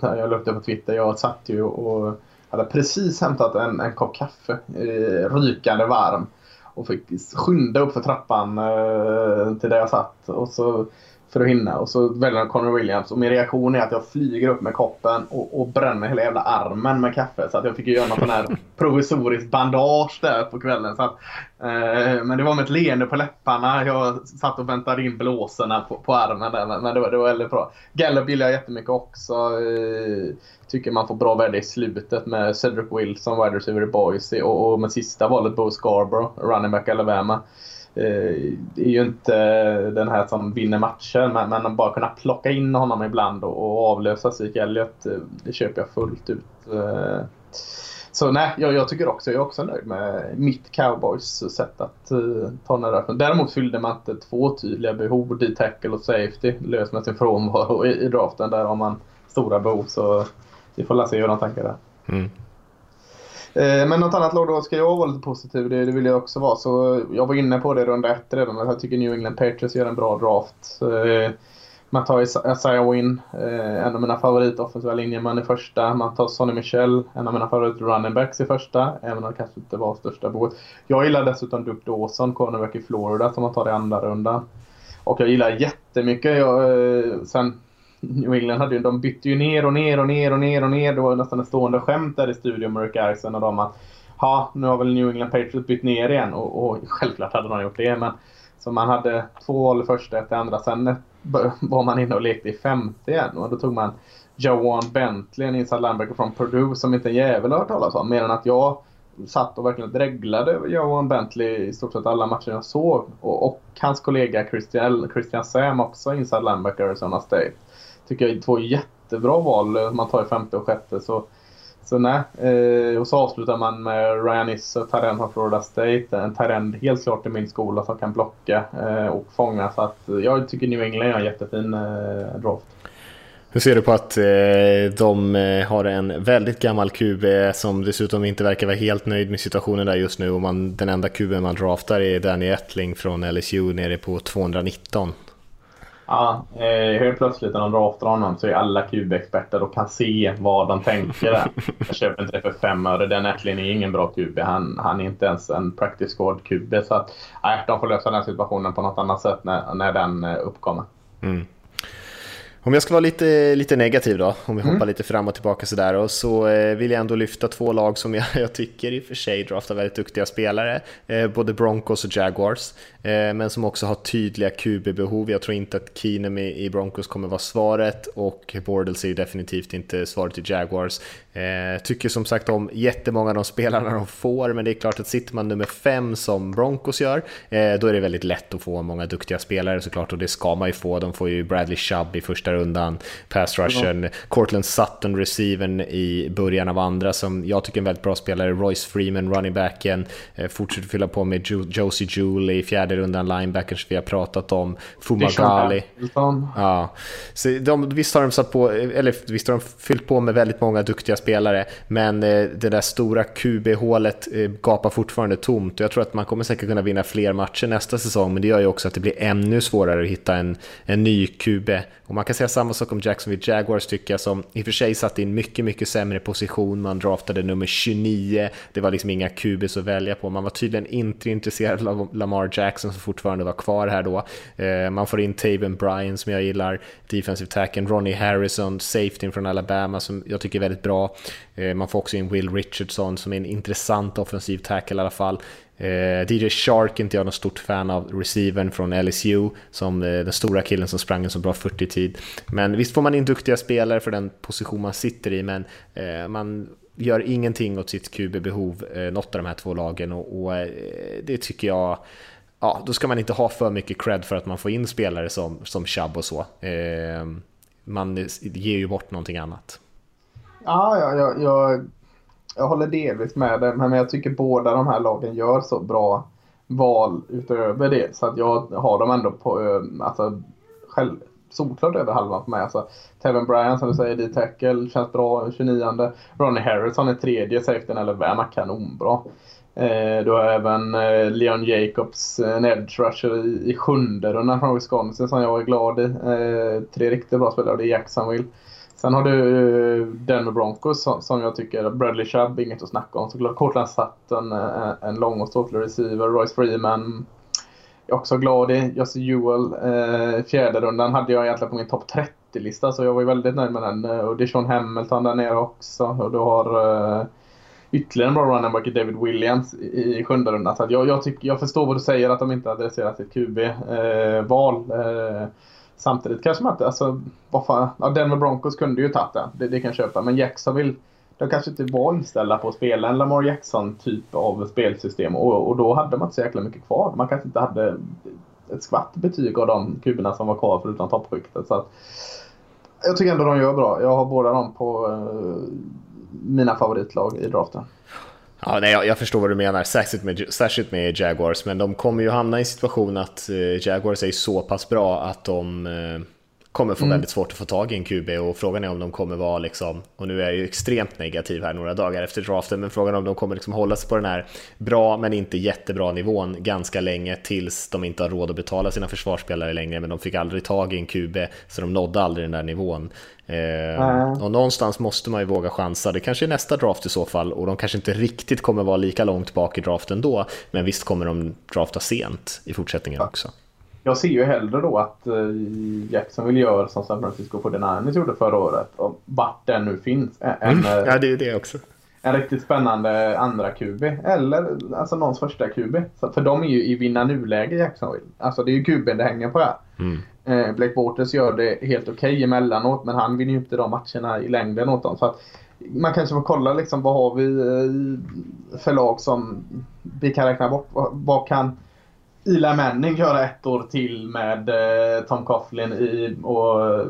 (laughs) jag, upp det på Twitter. Jag satt ju och hade precis hämtat en, en kopp kaffe, eh, rykande varm. Och fick skynda upp för trappan eh, till där jag satt. Och så för att hinna. Och så väljer de Connor Williams. Och min reaktion är att jag flyger upp med koppen och, och bränner hela jävla armen med kaffe. Så att jag fick göra någon sån här (laughs) provisorisk bandage där på kvällen. Så att, eh, men det var med ett leende på läpparna. Jag satt och väntade in blåsorna på, på armen där. Men, men det, var, det var väldigt bra. Gallup gillar jag jättemycket också. Eh, tycker man får bra värde i slutet med Cedric Wilson, wide receiver i Boise. Och, och med sista valet Bo Scarborough, running back Alabama. Eh, Eh, är ju inte den här som vinner matcher, men, men att bara kunna plocka in honom ibland och, och avlösa Zeke Elliot, eh, det köper jag fullt ut. Eh, så nej, jag, jag, tycker också, jag är också nöjd med mitt cowboys sätt att uh, ta den här draften. Däremot fyllde man inte två tydliga behov, D-tackle och safety, löst med sin frånvaro i, i draften. Där har man stora behov, så vi får läsa hur de tänker där. Mm. Eh, men något annat lag då ska jag vara lite positiv, det, det vill jag också vara. Så eh, jag var inne på det runda ett redan, jag tycker New England Patriots gör en bra draft. Eh, man tar Isaiah Wynn, en av mina favoritoffensiva linjemän i första. Man tar Sonny Michel, en av mina favoriter running backs i första, även om det kanske inte var största behovet. Jag gillar dessutom Duke Dawson, cornerback i Florida, som man tar i andra rundan. Och jag gillar jättemycket, jag, sen New England hade ju, de bytte ju ner och ner och ner och ner och ner. Det var nästan ett stående skämt där i studion med Rick Erickson och de att ja, nu har väl New England Patriots bytt ner igen och, och självklart hade de gjort det. Men så man hade två val i första, ett i andra. Sen var man inne och lekte i femte igen och då tog man Joan Bentley, en inside linebacker från Purdue som inte en jävel har hört talas om. Mer än att jag satt och verkligen dreglade över Johan Bentley i stort sett alla matcher jag såg. Och, och hans kollega Christian, Christian Sam också, inside linebacker Arizona State tycker jag är två jättebra val man tar i femte och sjätte. Så, så nej. Eh, och så avslutar man med Ryan Isse, Tyrend från Florida State. En Tyrend helt klart i min skola som kan blocka eh, och fånga. Så att eh, jag tycker New England är en jättefin eh, draft. Hur ser du på att eh, de eh, har en väldigt gammal QB som dessutom inte verkar vara helt nöjd med situationen där just nu och man, den enda QB man draftar är Danny Ettling från LSU nere på 219? Ja, eh, helt plötsligt när de draftar honom så är alla QB-experter och kan se vad de tänker där. Jag köper inte det för fem öre. Den Atlin är ingen bra QB. Han, han är inte ens en practice squad QB. Så att, eh, de får lösa den situationen på något annat sätt när, när den eh, uppkommer. Mm. Om jag ska vara lite, lite negativ då, om vi mm. hoppar lite fram och tillbaka sådär, och så eh, vill jag ändå lyfta två lag som jag, (laughs) jag tycker i och för sig draftar väldigt duktiga spelare, eh, både Broncos och Jaguars, eh, men som också har tydliga QB-behov. Jag tror inte att Keenum i, Broncos kommer vara svaret och Bordels är definitivt inte svaret i Jaguars. Eh, tycker som sagt om jättemånga av de spelarna de får, men det är klart att sitter man nummer fem som Broncos gör, eh, då är det väldigt lätt att få många duktiga spelare såklart, och det ska man ju få. De får ju Bradley Chubb i första rundan, pass rushen, ja. Cortland Sutton, receiven i början av andra, som jag tycker är en väldigt bra spelare, Royce Freeman, running backen, eh, fortsätter fylla på med jo Josie Jewell i fjärde rundan, linebackers vi har pratat om, Fumagali. Ja. Så de, visst har de satt på, eller visst har de fyllt på med väldigt många duktiga spelare spelare. Men eh, det där stora QB-hålet eh, gapar fortfarande tomt. och Jag tror att man kommer säkert kunna vinna fler matcher nästa säsong, men det gör ju också att det blir ännu svårare att hitta en, en ny QB. Och man kan säga samma sak om Jacksonville Jaguars tycker jag, som i och för sig satt i en mycket, mycket sämre position. Man draftade nummer 29, det var liksom inga QBs att välja på. Man var tydligen inte intresserad av Lamar Jackson som fortfarande var kvar här då. Eh, man får in Taven Bryan som jag gillar, defensive tacken, Ronnie Harrison, safety från Alabama som jag tycker är väldigt bra. Eh, man får också in Will Richardson som är en intressant offensiv tackle i alla fall. Eh, DJ Shark är inte jag något stort fan av receivern från LSU, som eh, den stora killen som sprang en så bra 40-tid. Men visst får man in duktiga spelare för den position man sitter i, men man gör ingenting åt sitt QB-behov, något av de här två lagen, och, och det tycker jag ja, då ska man inte ha för mycket cred för att man får in spelare som, som Chubb och så. Eh, man ger ju bort någonting annat. Ja, ja jag, jag, jag håller delvis med dig, men jag tycker båda de här lagen gör så bra val utöver det. Så att jag har dem ändå på, eh, alltså, själv, solklart över halvan för mig. Alltså, Tevin Bryan som du säger, D-tackle, känns bra, 29 Ronnie Harrison är tredje, safetyn eller värma kanonbra. Eh, du har även eh, Leon Jacobs, eh, en edge rusher i, i sjunde rundan från Wisconsin som jag är glad i. Eh, tre riktigt bra spelare, det är Jacksonville. Sen har du eh, Denver Broncos som, jag tycker, Bradley Chubb, inget att snacka om såklart. Cortland Sutton, en, en lång och ståtlig receiver. Royce Freeman. jag är också glad i Josse Jewell. Eh, fjärde rundan hade jag egentligen på min topp 30-lista så jag var väldigt nöjd med den. Och det är Sean Hamilton där nere också. Och du har eh, ytterligare en bra running back i David Williams i, i sjunde rundan. Så jag, jag, tycker, jag förstår vad du säger att de inte adresserat sitt QB-val. Eh, samtidigt kanske man inte... Alltså, varför, ja, Denver Broncos kunde ju tagit den. Det, det kan jag köpa. Men Jacksonville de kanske inte var inställda på att spela en Lamar Jackson-typ av spelsystem och, och då hade man inte så jäkla mycket kvar. Man kanske inte hade ett skvatt betyg av de kuberna som var kvar förutom toppskiktet. Så att, jag tycker ändå de gör bra. Jag har båda dem på eh, mina favoritlag i draften. Ja, nej, jag, jag, förstår vad du menar, särskilt med, särskilt med Jaguars, men de kommer ju hamna i en situation att eh, Jaguars är så pass bra att de eh, kommer få mm. väldigt svårt att få tag i en QB och frågan är om de kommer vara liksom, och nu är jag ju extremt negativ här några dagar efter draften, men frågan är om de kommer liksom hålla sig på den här bra men inte jättebra nivån ganska länge tills de inte har råd att betala sina försvarsspelare längre, men de fick aldrig tag i en QB så de nådde aldrig den där nivån. Mm. Och någonstans måste man ju våga chansa, det kanske är nästa draft i så fall och de kanske inte riktigt kommer vara lika långt bak i draften då, men visst kommer de drafta sent i fortsättningen också jag ser ju hellre då att eh, Jackson vill göra som San Francisco 49ers gjorde förra året. Och vart den nu finns. Än, mm. Ja, det är det också. En riktigt spännande andra QB. Eller alltså någons första QB. Så, för de är ju i vinna nuläge Jacksonville. Alltså det är ju QB det hänger på här. Mm. Eh, Blake Bortles gör det helt okej okay emellanåt men han vinner ju inte de matcherna i längden åt dem. Så att, man kanske får kolla liksom vad har vi eh, för lag som vi kan räkna bort. Vad, vad kan Eli Manning göra ett år till med eh, Tom Coughlin i, och eh,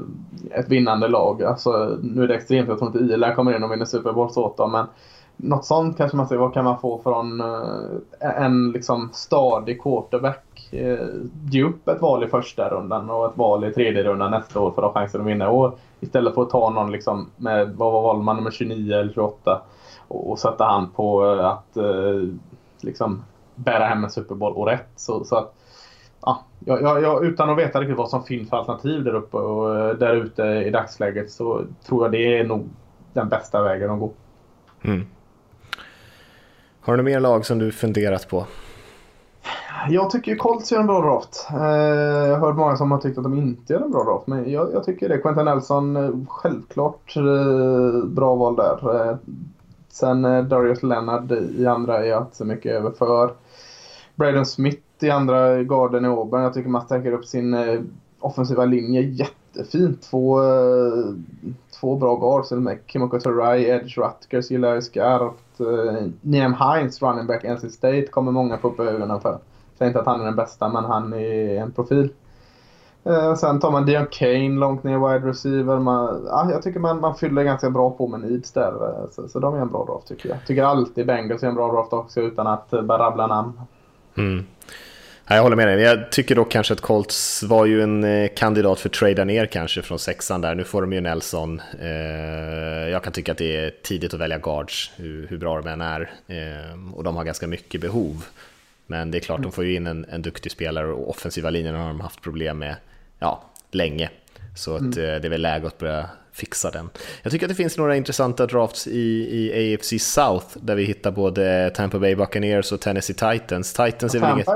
ett vinnande lag. Alltså, nu är det extremt, jag tror inte Eli kommer in och vinner Super Bowl åt dem, men något sånt kanske man ser. Vad kan man få från eh, en liksom stadig quarterback? Ge upp ett val i första rundan och ett val i tredje rundan nästa år för att ha chansen att vinna. Och istället för att ta någon liksom med, vad var man, nummer 29 eller 28 och, och sätta han på att liksom bära hem en Super Bowl och rätt. Så, så att, ja, jag, jag, utan att veta riktigt vad som finns för alternativ där uppe och eh, där ute i dagsläget så tror jag det är nog den bästa vägen att gå. Mm. Har du mer lag som du funderat på? Jag tycker ju Colts gör en bra draft. Eh, jag har hört många som har tyckt att de inte gör en bra draft. Men jag, jag tycker det. Quentin Nelson, eh, självklart bra val där. Sen Darius Leonard i andra är jag inte så mycket över för. Braden Smith i andra garden i Auburn. Jag tycker man stärker upp sin eh, offensiva linje jättefint. Två, eh, två bra guards Kimoko Turai, Edge Rutgers gillar jag skarpt. Eh, Niam Hines, running back NC State, kommer många få upp ögonen för. Jag Säger inte att han är den bästa, men han är en profil. Eh, sen tar man Dion Kane långt ner wide receiver. Man, ja, jag tycker man, man fyller ganska bra på med needs där. Eh, så, så de är en bra draft tycker jag. Tycker alltid Bengals är en bra draft också utan att eh, bara rabbla namn. Mm. Jag håller med dig. Jag tycker dock kanske att Colts var ju en eh, kandidat för att trada ner kanske från sexan där. Nu får de ju Nelson. Eh, jag kan tycka att det är tidigt att välja guards, hur bra de än är. Eh, och de har ganska mycket behov. Men det är klart, de får ju in en, en duktig spelare och offensiva linjen har de haft problem med ja, länge. Så att, mm. det är väl läge att börja fixa den. Jag tycker att det finns några intressanta drafts i, i AFC South där vi hittar både Tampa Bay Buccaneers och Tennessee Titans. Titans är väl inget...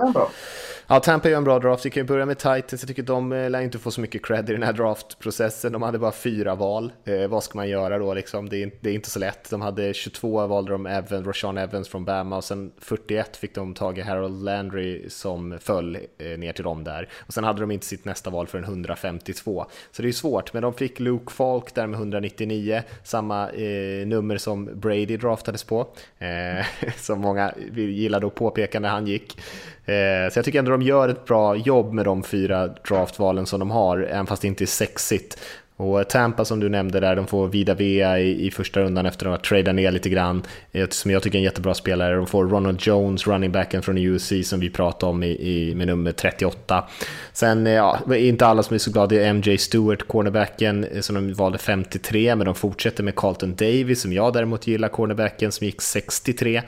Ja, Tampa gör en bra draft. Vi kan ju börja med Titans. Jag tycker de eh, lär inte få så mycket cred i den här draftprocessen. De hade bara fyra val. Eh, vad ska man göra då liksom? Det är, det är, inte så lätt. De hade 22 valde de Evan, Roshan Evans från Bama och sen 41 fick de tag i Harold Landry som föll eh, ner till dem där. Och sen hade de inte sitt nästa val förrän 152. Så det är ju svårt, men de fick Luke Falk där med 199, samma eh, nummer som Brady draftades på. Eh, (laughs) som många gillade att påpeka när han gick. Eh, så jag tycker ändå de gör ett bra jobb med de fyra draftvalen som de har, även fast det inte är sexigt. Och eh, Tampa som du nämnde där, de får Vida Vea i, i första rundan efter att ha tradat ner lite grann, eh, som jag tycker är en jättebra spelare. De får Ronald Jones, running backen från USC som vi pratade om i, i, med nummer 38. Sen, ja, inte alla som är så glada är MJ Stewart, cornerbacken, som de valde 53, men de fortsätter med Carlton Davis, som jag däremot gillar, cornerbacken som gick 63.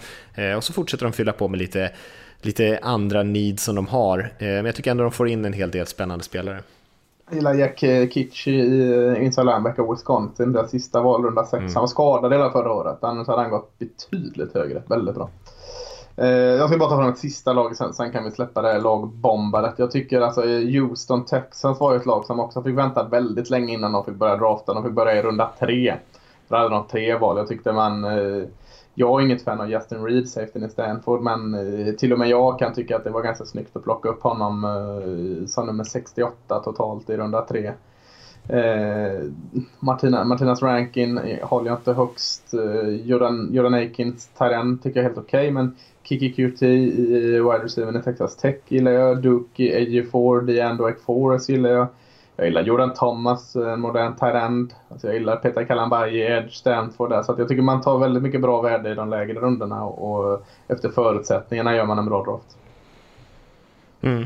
Och så fortsätter de fylla på med lite lite andra needs som de har. Eh, men jag tycker ändå de får in en hel del spännande spelare. Jag gillar Jack eh, Kitsch i eh, inside linebacker Wisconsin. Deras sista val runda 6. Mm. Han var skadad hela förra året. Annars hade han gått betydligt högre. Väldigt bra. Jag ska bara ta fram ett sista lag, sen, sen kan vi släppa det här lagbombandet. Jag tycker alltså Houston Texans var ju ett lag som också fick vänta väldigt länge innan de fick börja drafta. De fick börja i runda tre. Då hade de tre val. Jag tyckte man... Jag är inget fan av Justin Reed, safetyn i Stanford, men eh, till och med jag kan tycka att det var ganska snyggt att plocka upp honom eh, som nummer 68 totalt i runda tre. Eh, Martina, Martinas ranking eh, håller jag inte högst. Eh, Jordan, Jordan Aikins Tyrend tycker jag är helt okej, okay, men Kiki QT i wide receiver i Texas Tech gillar jag. Duke AJ4, DeAndre Forest gillar jag. Jag gillar Jordan Thomas, en modern Tyrend. alltså jag gillar Peter Kalambayi, Edge, Stanford där. Så att jag tycker man tar väldigt mycket bra värde i de lägre rundorna och, och efter förutsättningarna gör man en bra draft. Mm.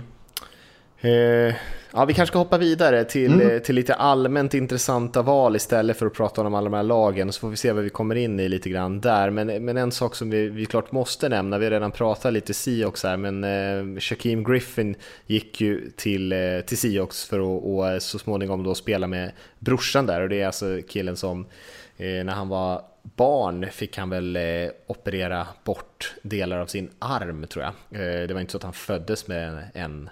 Eh, ja, vi kanske ska hoppa vidare till, mm. Eh, till lite allmänt intressanta val istället för att prata om alla de här lagen. Så får vi se vad vi kommer in i lite grann där. Men, men en sak som vi, vi klart måste nämna, vi har redan pratat lite Seahawks här, men eh, Shaquem Griffin gick ju till, eh, till Seahawks för att och eh, så småningom då spela med brorsan där. Och det är alltså killen som eh, när han var barn fick han väl eh, operera bort delar av sin arm tror jag. Eh, det var inte så att han föddes med en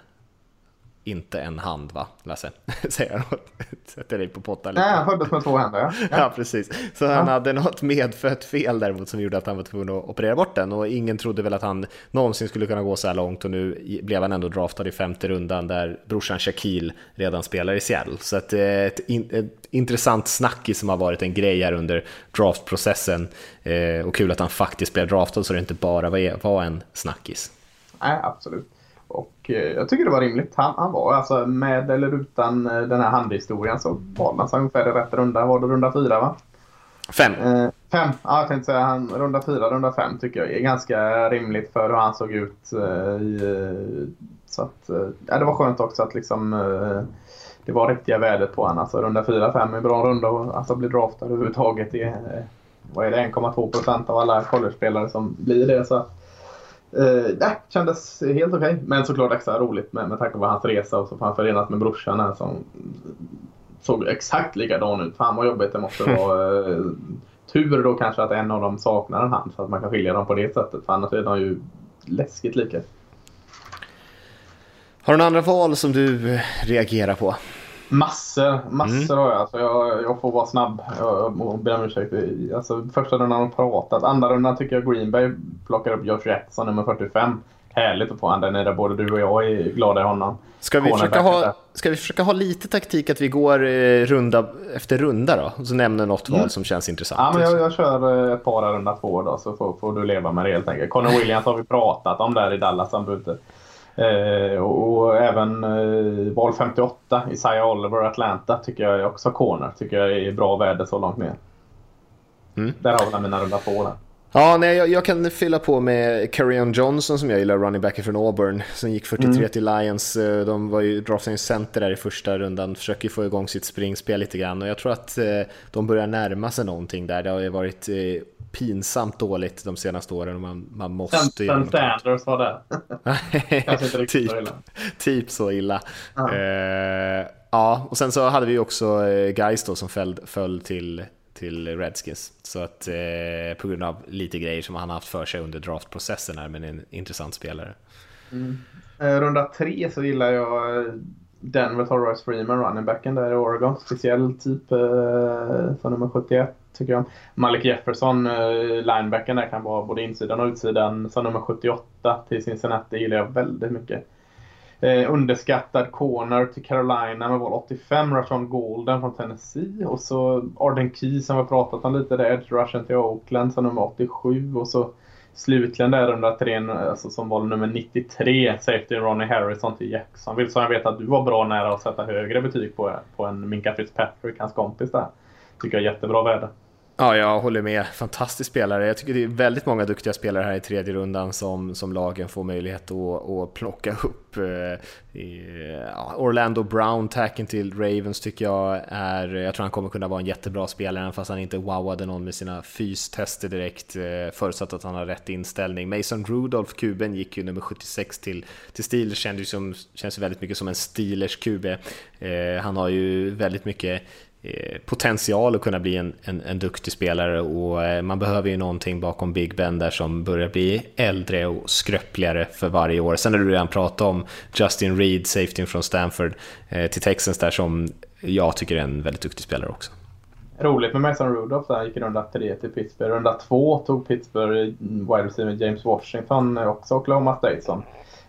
inte en hand va, Lasse? (laughs) Säger jag Sätter dig på pottan lite. Nej, han föddes med två händer. Ja, (laughs) ja precis. Så ja. han hade något medfött fel däremot som gjorde att han var tvungen att operera bort den och ingen trodde väl att han någonsin skulle kunna gå så här långt och nu blev han ändå draftad i femte rundan där brorsan Shaquille redan spelar i Seattle. Så att, eh, ett, ett intressant snackis som har varit en grej här under draftprocessen eh, och kul att han faktiskt blev draftad så det inte bara var en snackis. Nej, absolut. Och eh, jag tycker det var rimligt. Han, han var alltså med eller utan eh, den här handhistorien så valde han sig ungefär i rätt runda. Var det runda fyra va? Fem. Eh, fem, ja jag tänkte säga han, runda fyra, runda fem tycker jag är ganska rimligt för hur han såg ut. Eh, i, eh, så att, ja, det var skönt också att liksom det var riktiga värdet på honom. Alltså runda fyra, fem är bra runda och alltså bli draftad överhuvudtaget är, vad är det, 1,2 procent av alla college-spelare som blir det. Så Eh, uh, det kändes helt okej. Okay. Men såklart extra roligt med, med tanke på hans resa och så får han förenas med brorsan här som såg exakt likadan ut. Fan vad jobbigt det måste vara. Uh, tur då kanske att en av dem saknar en hand så att man kan skilja dem på det sättet. För annars är de ju läskigt lika. Har du några andra val som du eh, reagerar på? Massor, massor mm. har jag. Alltså jag. Jag får vara snabb och be om ursäkt. Alltså, första rundan har pratat. Andra rundan tycker jag Green Bay plockar upp Josh Jackson nummer 45. Härligt att få han där nere. Både du och jag är glada i honom. Ska vi, försöka ha, ska vi försöka ha lite taktik att vi går eh, runda efter runda då? Och så nämner något val mm. som känns intressant. Ja, men jag, jag kör eh, ett par runda två då så får, får, du leva med det helt enkelt. Connor (laughs) Williams har vi pratat om där i Dallas. Han behöver Eh, och, och, även eh, val 58, Isaiah Oliver, Atlanta, tycker jag är också corner. Tycker jag är bra värde så långt ner. Mm. Där har vi mina runda två där. Ja, nej, jag, jag, kan fylla på med Carrion Johnson som jag gillar, running back från Auburn, som gick 43 mm. till Lions. Eh, de var ju draftade center där i första rundan, försöker få igång sitt springspel lite grann och jag tror att eh, de börjar närma sig någonting där. Det har ju varit eh, pinsamt dåligt de senaste åren. Man, man måste ju... Sanders var det. (laughs) Typ, så. Typ så illa. Ja. Uh, ja, och sen så hade vi också uh, Guys då som föll, föll till, till Redskins. Så att uh, på grund av lite grejer som han haft för sig under draftprocessen här, men en intressant spelare. Mm. runda tre så gillar jag Denver tar Royce Freeman, runningbacken där i Oregon. Speciell typ eh, för nummer 71 tycker jag. Malik Jefferson, eh, linebacken där kan vara både insidan och utsidan. Som nummer 78 till Cincinnati gillar jag väldigt mycket. Eh, underskattad corner till Carolina med val 85, Rashawn Golden från Tennessee. Och så Arden Key som vi har pratat om lite där, Edge Rushen till Oakland som nummer 87. Och så slutligen där under tre, alltså som var nummer 93, safety Ronnie Harrison till Jacksonville. som jag vet att du var bra nära att sätta högre betyg på, på en Minka Fitzpatrick, hans kompis där. Tycker jag är jättebra värde. Ja, jag håller med. Fantastisk spelare. Jag tycker det är väldigt många duktiga spelare här i tredje rundan som, som lagen får möjlighet att, att plocka upp. Eh, Orlando Brown, tacken till Ravens tycker jag är, jag tror han kommer kunna vara en jättebra spelare fast han inte wowade någon med sina fystester direkt, eh, förutsatt att han har rätt inställning. Mason Rudolph, kuben, gick ju nummer 76 till, till Steelers, känns ju, som, känns väldigt mycket som en Steelers QB. Eh, han har ju väldigt mycket Eh, potential att kunna bli en, en, en duktig spelare och eh, man behöver ju någonting bakom Big Ben där som börjar bli äldre och skröpligare för varje år. Sen har du redan pratat om Justin Reed, safety från Stanford eh, till Texans där som jag tycker är en väldigt duktig spelare också. Roligt med Mason Rudolph han gick runda tre till Pittsburgh. Runda två tog Pittsburgh wide receiver James Washington också Oklahoma State som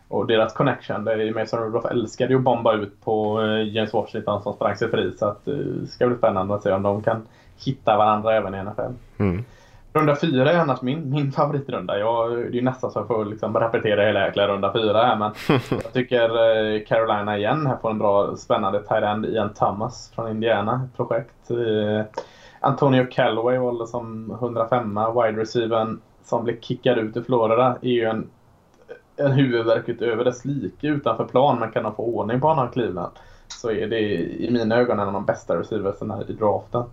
och deras connection, det är Mason Rudolph älskade ju att bomba ut på eh, James Washington som sprang sig fri. Så att, det eh, ska bli spännande att se om de kan hitta varandra även i NFL. Mm. Runda fyra är annars min, min favoritrunda. Jag, det är nästan så jag får liksom repetera hela jäkla runda fyra här. Men (laughs) jag tycker eh, Carolina igen här får en bra spännande tight end Ian Thomas från Indiana. Projekt. Antonio Callaway valde som 105 wide receivern som blev kickad ut i Florida. är ju en en huvudvärk utöver dess like utanför plan men kan de få ordning på honom Cleveland så är det i mina ögon en av de bästa receiversarna i draften.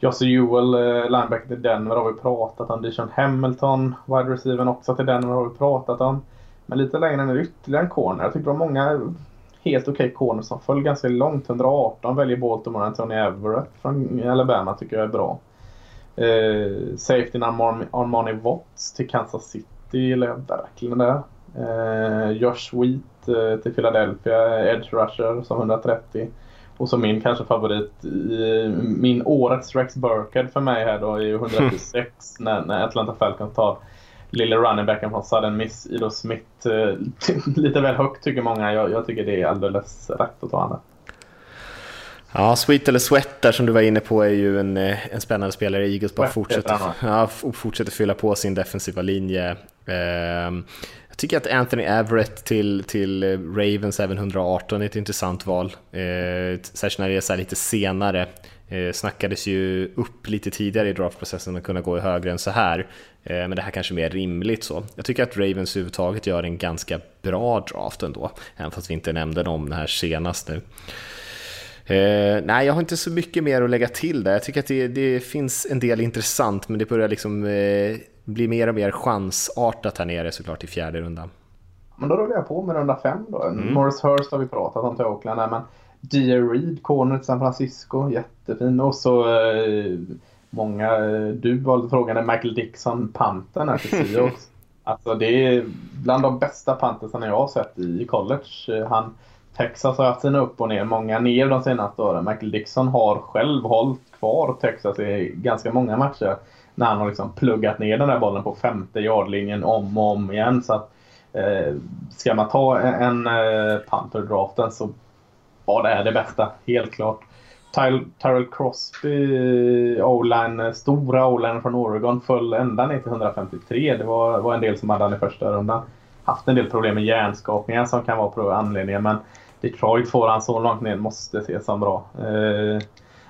Josse Ewell, eh, linebacker till Denver har vi pratat om. Dijon Hamilton, wide receiver också till Denver har vi pratat om. Men lite längre ner ytterligare en corner. Jag tycker det var många helt okej okay corners som föll ganska långt. 118 väljer Baltimore Anthony Everett från Alabama tycker jag är bra. Eh, safety Armani Watts till Kansas City gillar jag verkligen där. Eh, Josh Wheat eh, till Philadelphia, Edge Rusher som 130. Och så min kanske favorit, i, min årets Rex Burkhead för mig här då är 126 (laughs) när, när Atlanta Falcons tar lille runningbacken från Sudden Miss, Ido Smith. Eh, (laughs) lite väl högt tycker många. Jag, jag tycker det är alldeles rätt att ta honom. Ja, Sweet eller Sweat där som du var inne på är ju en, en spännande spelare. Eagles bara fortsätter, ja, fortsätter fylla på sin defensiva linje. Jag tycker att Anthony Everett till, till eh, Ravens även 118 är ett intressant val. Eh, särskilt när det är så lite senare. Eh, snackades ju upp lite tidigare i draftprocessen att kunna gå högre än så här. Eh, men det här kanske är mer rimligt så. Jag tycker att Ravens överhuvudtaget gör en ganska bra draft ändå. Även fast vi inte nämnde dem här senast nu. Eh, nej, jag har inte så mycket mer att lägga till där. Jag tycker att det, det finns en del intressant, men det börjar liksom eh, bli mer och mer chansartat här nere såklart i fjärde rundan. Men då rullar jag på med runda fem då. Mm. Morris Hurst har vi pratat om till Oakland här, men D.A. Reed, corner till San Francisco, jättefin. Och så eh, många, eh, du valde frågan, är Michael Dixon, panten här till Seahawks. (laughs) alltså det är bland de bästa pantersarna jag har sett i college. Han, Texas har haft sina upp och ner, många ner de senaste åren. Michael Dixon har själv hållit kvar Texas i ganska många matcher när han har liksom pluggat ner den där bollen på femte yardlinjen om och om igen. Så att, eh, ska man ta en, eh, Panther-draften så var det här det bästa, helt klart. Tyrell Crosby, O-line, stora O-line från Oregon, föll ända ner till 153. Det var, var en del som hade han i första rundan. Haft en del problem med hjärnskakningar som kan vara på anledningen, men Detroit får han så långt ner måste ses som bra. Eh,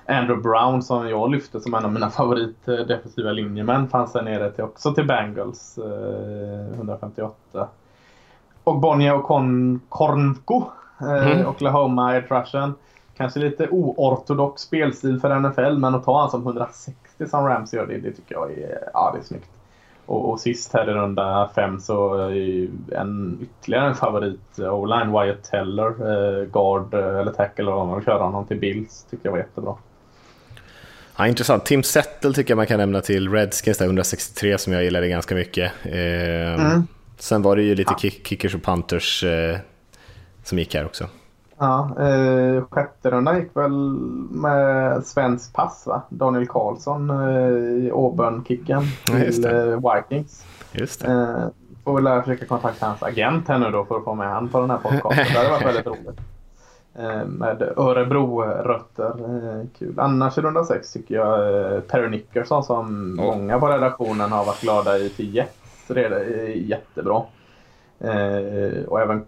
Andrew Brown som jag lyfte som en av mina (laughs) favorit defensiva linjemän fanns där nere till, också till Bengals eh, 158. Och Bonnier och Kon Kornko, eh, mm. Oklahoma Edge Rushen. Kanske lite oortodox spelstil för NFL men att ta han som 160 som Rams gör det, det tycker jag är, ja, det är snyggt. Och, och sist här i runda fem så är en, ytterligare en favorit, O-line Wyatt Teller, eh, guard eh, eller tackle eller vad man vill köra honom till Bills. Tycker jag var jättebra. Ja, intressant. Tim Settle tycker jag man kan nämna till Redskins, där 163 som jag gillade ganska mycket. Eh, mm. Sen var det ju lite ja. kickers och punters eh, som gick här också. Ja, eh, sjätte rundan gick väl med svensk pass va? Daniel Karlsson eh, i Auburn-kicken till eh, Vikings. Just det. Eh, får väl försöka kontakta hans agent här nu då för att få med han på den här podcasten. det hade varit väldigt roligt. Eh, med Örebro-rötter. Eh, kul. Annars i runda sex tycker jag eh, Perry Nickerson som oh. många på redaktionen har varit glada i till Jets är jättebra. Och även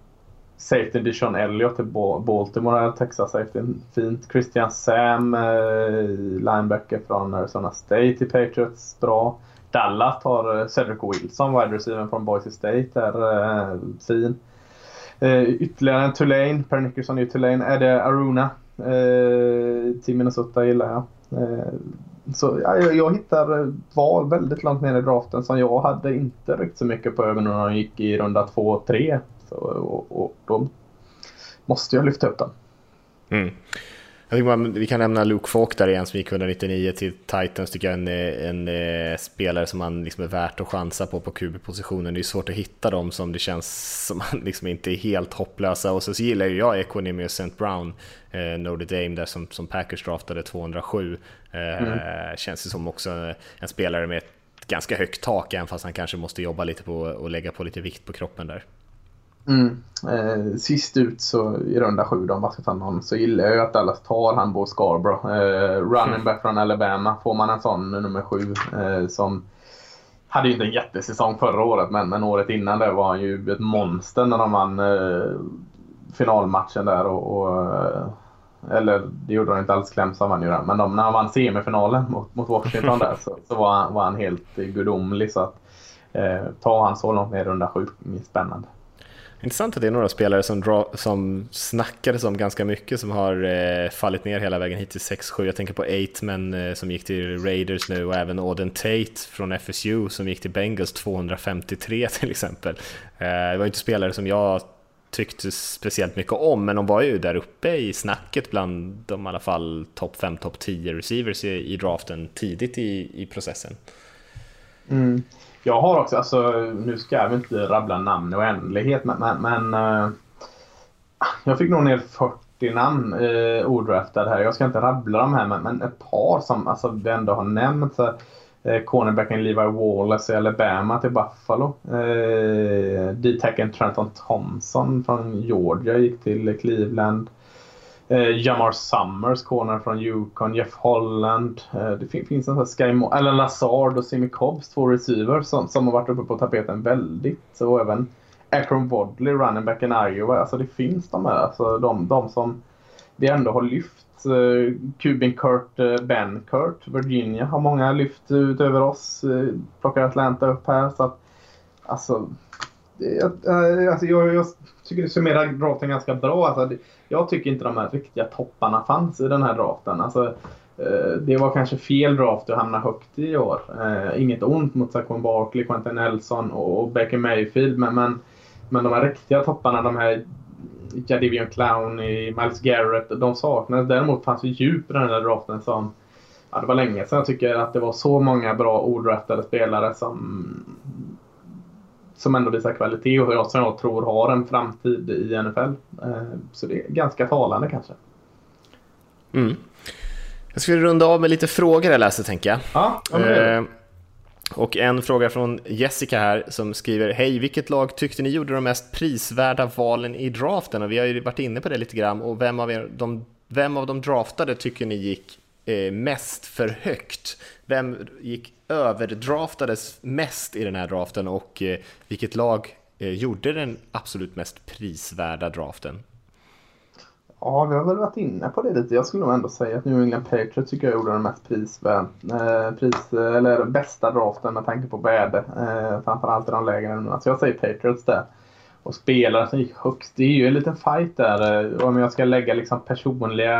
Safety Dishon Elliott i Baltimore, Texas Safety, fint. Christian Sam, linebacker från Arizona State i Patriots, bra. Dallas har Cedric Wilson, wide receiver från Boise State, är fin. Eh, ytterligare en Tulane, Per Nickerson är Tulane. Är det Aruna eh, till Minnesota gillar jag. Eh, så ja, jag, jag hittar eh, val väldigt långt ner i draften som jag hade inte ryckt så mycket på över när de gick i runda 2 och 3. Så, och, och, då måste jag lyfta upp den. Mm. Jag man, vi kan nämna Luke Falk där igen som gick 199 till Titans, tycker jag en, en, en spelare som man liksom är värt att chansa på på QB-positionen. Det är svårt att hitta dem som det känns som man (laughs) liksom inte är helt hopplösa. Och så, så gillar jag Equinemius St. Brown, eh, Notre Dame där som, som Packers draftade 207. Eh, mm. Känns det som också en spelare med ett ganska högt tak, även fast han kanske måste jobba lite på och lägga på lite vikt på kroppen där. Mm. Eh, sist ut så i runda sju då, man ska ta någon, så gillar jag ju att Dallas tar han Bo Scarborough. Eh, running back från Alabama. Får man en sån nummer sju eh, som hade ju inte en jättesäsong förra året men, men året innan det var han ju ett monster när de vann eh, finalmatchen där. Och, och eh, eller det gjorde de inte alls, Clemson vann ju den. Men de, när han vann semifinalen mot, mot Washington där så, så var, han, var han helt eh, gudomlig. Så att eh, ta han så långt ner i runda sju är spännande. Intressant att det är några spelare som, dra, som snackades om ganska mycket som har eh, fallit ner hela vägen hit till 6-7. Jag tänker på Aitman eh, som gick till Raiders nu och även Auden Tate från FSU som gick till Bengals 253 (laughs) till exempel. Eh, det var inte spelare som jag tyckte speciellt mycket om, men de var ju där uppe i snacket bland de i alla fall topp 5, topp 10 receivers i, i draften tidigt i, i processen. Mm. Jag har också, alltså, nu ska jag inte rabbla namn i oändlighet, men, men, men uh, jag fick nog ner 40 namn eh, uh, odraftade här. Jag ska inte rabbla dem här, men, men ett par som alltså, vi ändå har nämnt. Så, uh, cornerbacken Levi Wallace i Alabama till Buffalo. Uh, D-tacken Trenton Thompson från Georgia gick till Cleveland. Eh, Jamar Summers, corner från Yukon. Jeff Holland. Eh, det fin finns en sån Sky Mo Alan Lazard och Simi Cobbs, två receivers som, som har varit uppe på tapeten väldigt. Och även Akron Wadley, running back in Iowa. Alltså det finns de här. Alltså de, de som vi ändå har lyft. Eh, Kubin Cuban Kurt, eh, Ben Kurt, Virginia har många lyft utöver oss. Eh, plockar Atlanta upp här. Så att, alltså, jag, eh, alltså jag, jag tycker det summerar draften ganska bra. Alltså, jag tycker inte de här riktiga topparna fanns i den här draften. Alltså, eh, det var kanske fel draft att hamna högt i år. Eh, inget ont mot Saquon Barkley, Quentin Nelson och Baker Mayfield. Men, men, men de här riktiga topparna, de här Jadivion Clown, Miles Garrett, de saknades. Däremot fanns det djup i den här draften som Ja, det var länge sedan jag tycker att det var så många bra odraftade spelare som som ändå visar kvalitet och jag, som jag tror har en framtid i NFL. Eh, så det är ganska talande kanske. Mm. Jag skulle runda av med lite frågor jag läste tänker jag. Ja, eh, och en fråga från Jessica här som skriver Hej, vilket lag tyckte ni gjorde de mest prisvärda valen i draften? Och vi har ju varit inne på det lite grann. Och vem av, er, de, vem av de draftade tycker ni gick eh, mest för högt? Vem gick överdraftades mest i den här draften och eh, vilket lag eh, gjorde den absolut mest prisvärda draften? Ja, vi har väl varit inne på det lite. Jag skulle nog ändå säga att New England Patriots tycker jag gjorde den mest prisvärda, eh, pris, eh, eller bästa draften med tanke på värde. Eh, framförallt i de lägre ämnena. Så alltså, jag säger Patriots där. Och spelare som gick högst, det är ju en liten fight där. Om jag ska lägga liksom personliga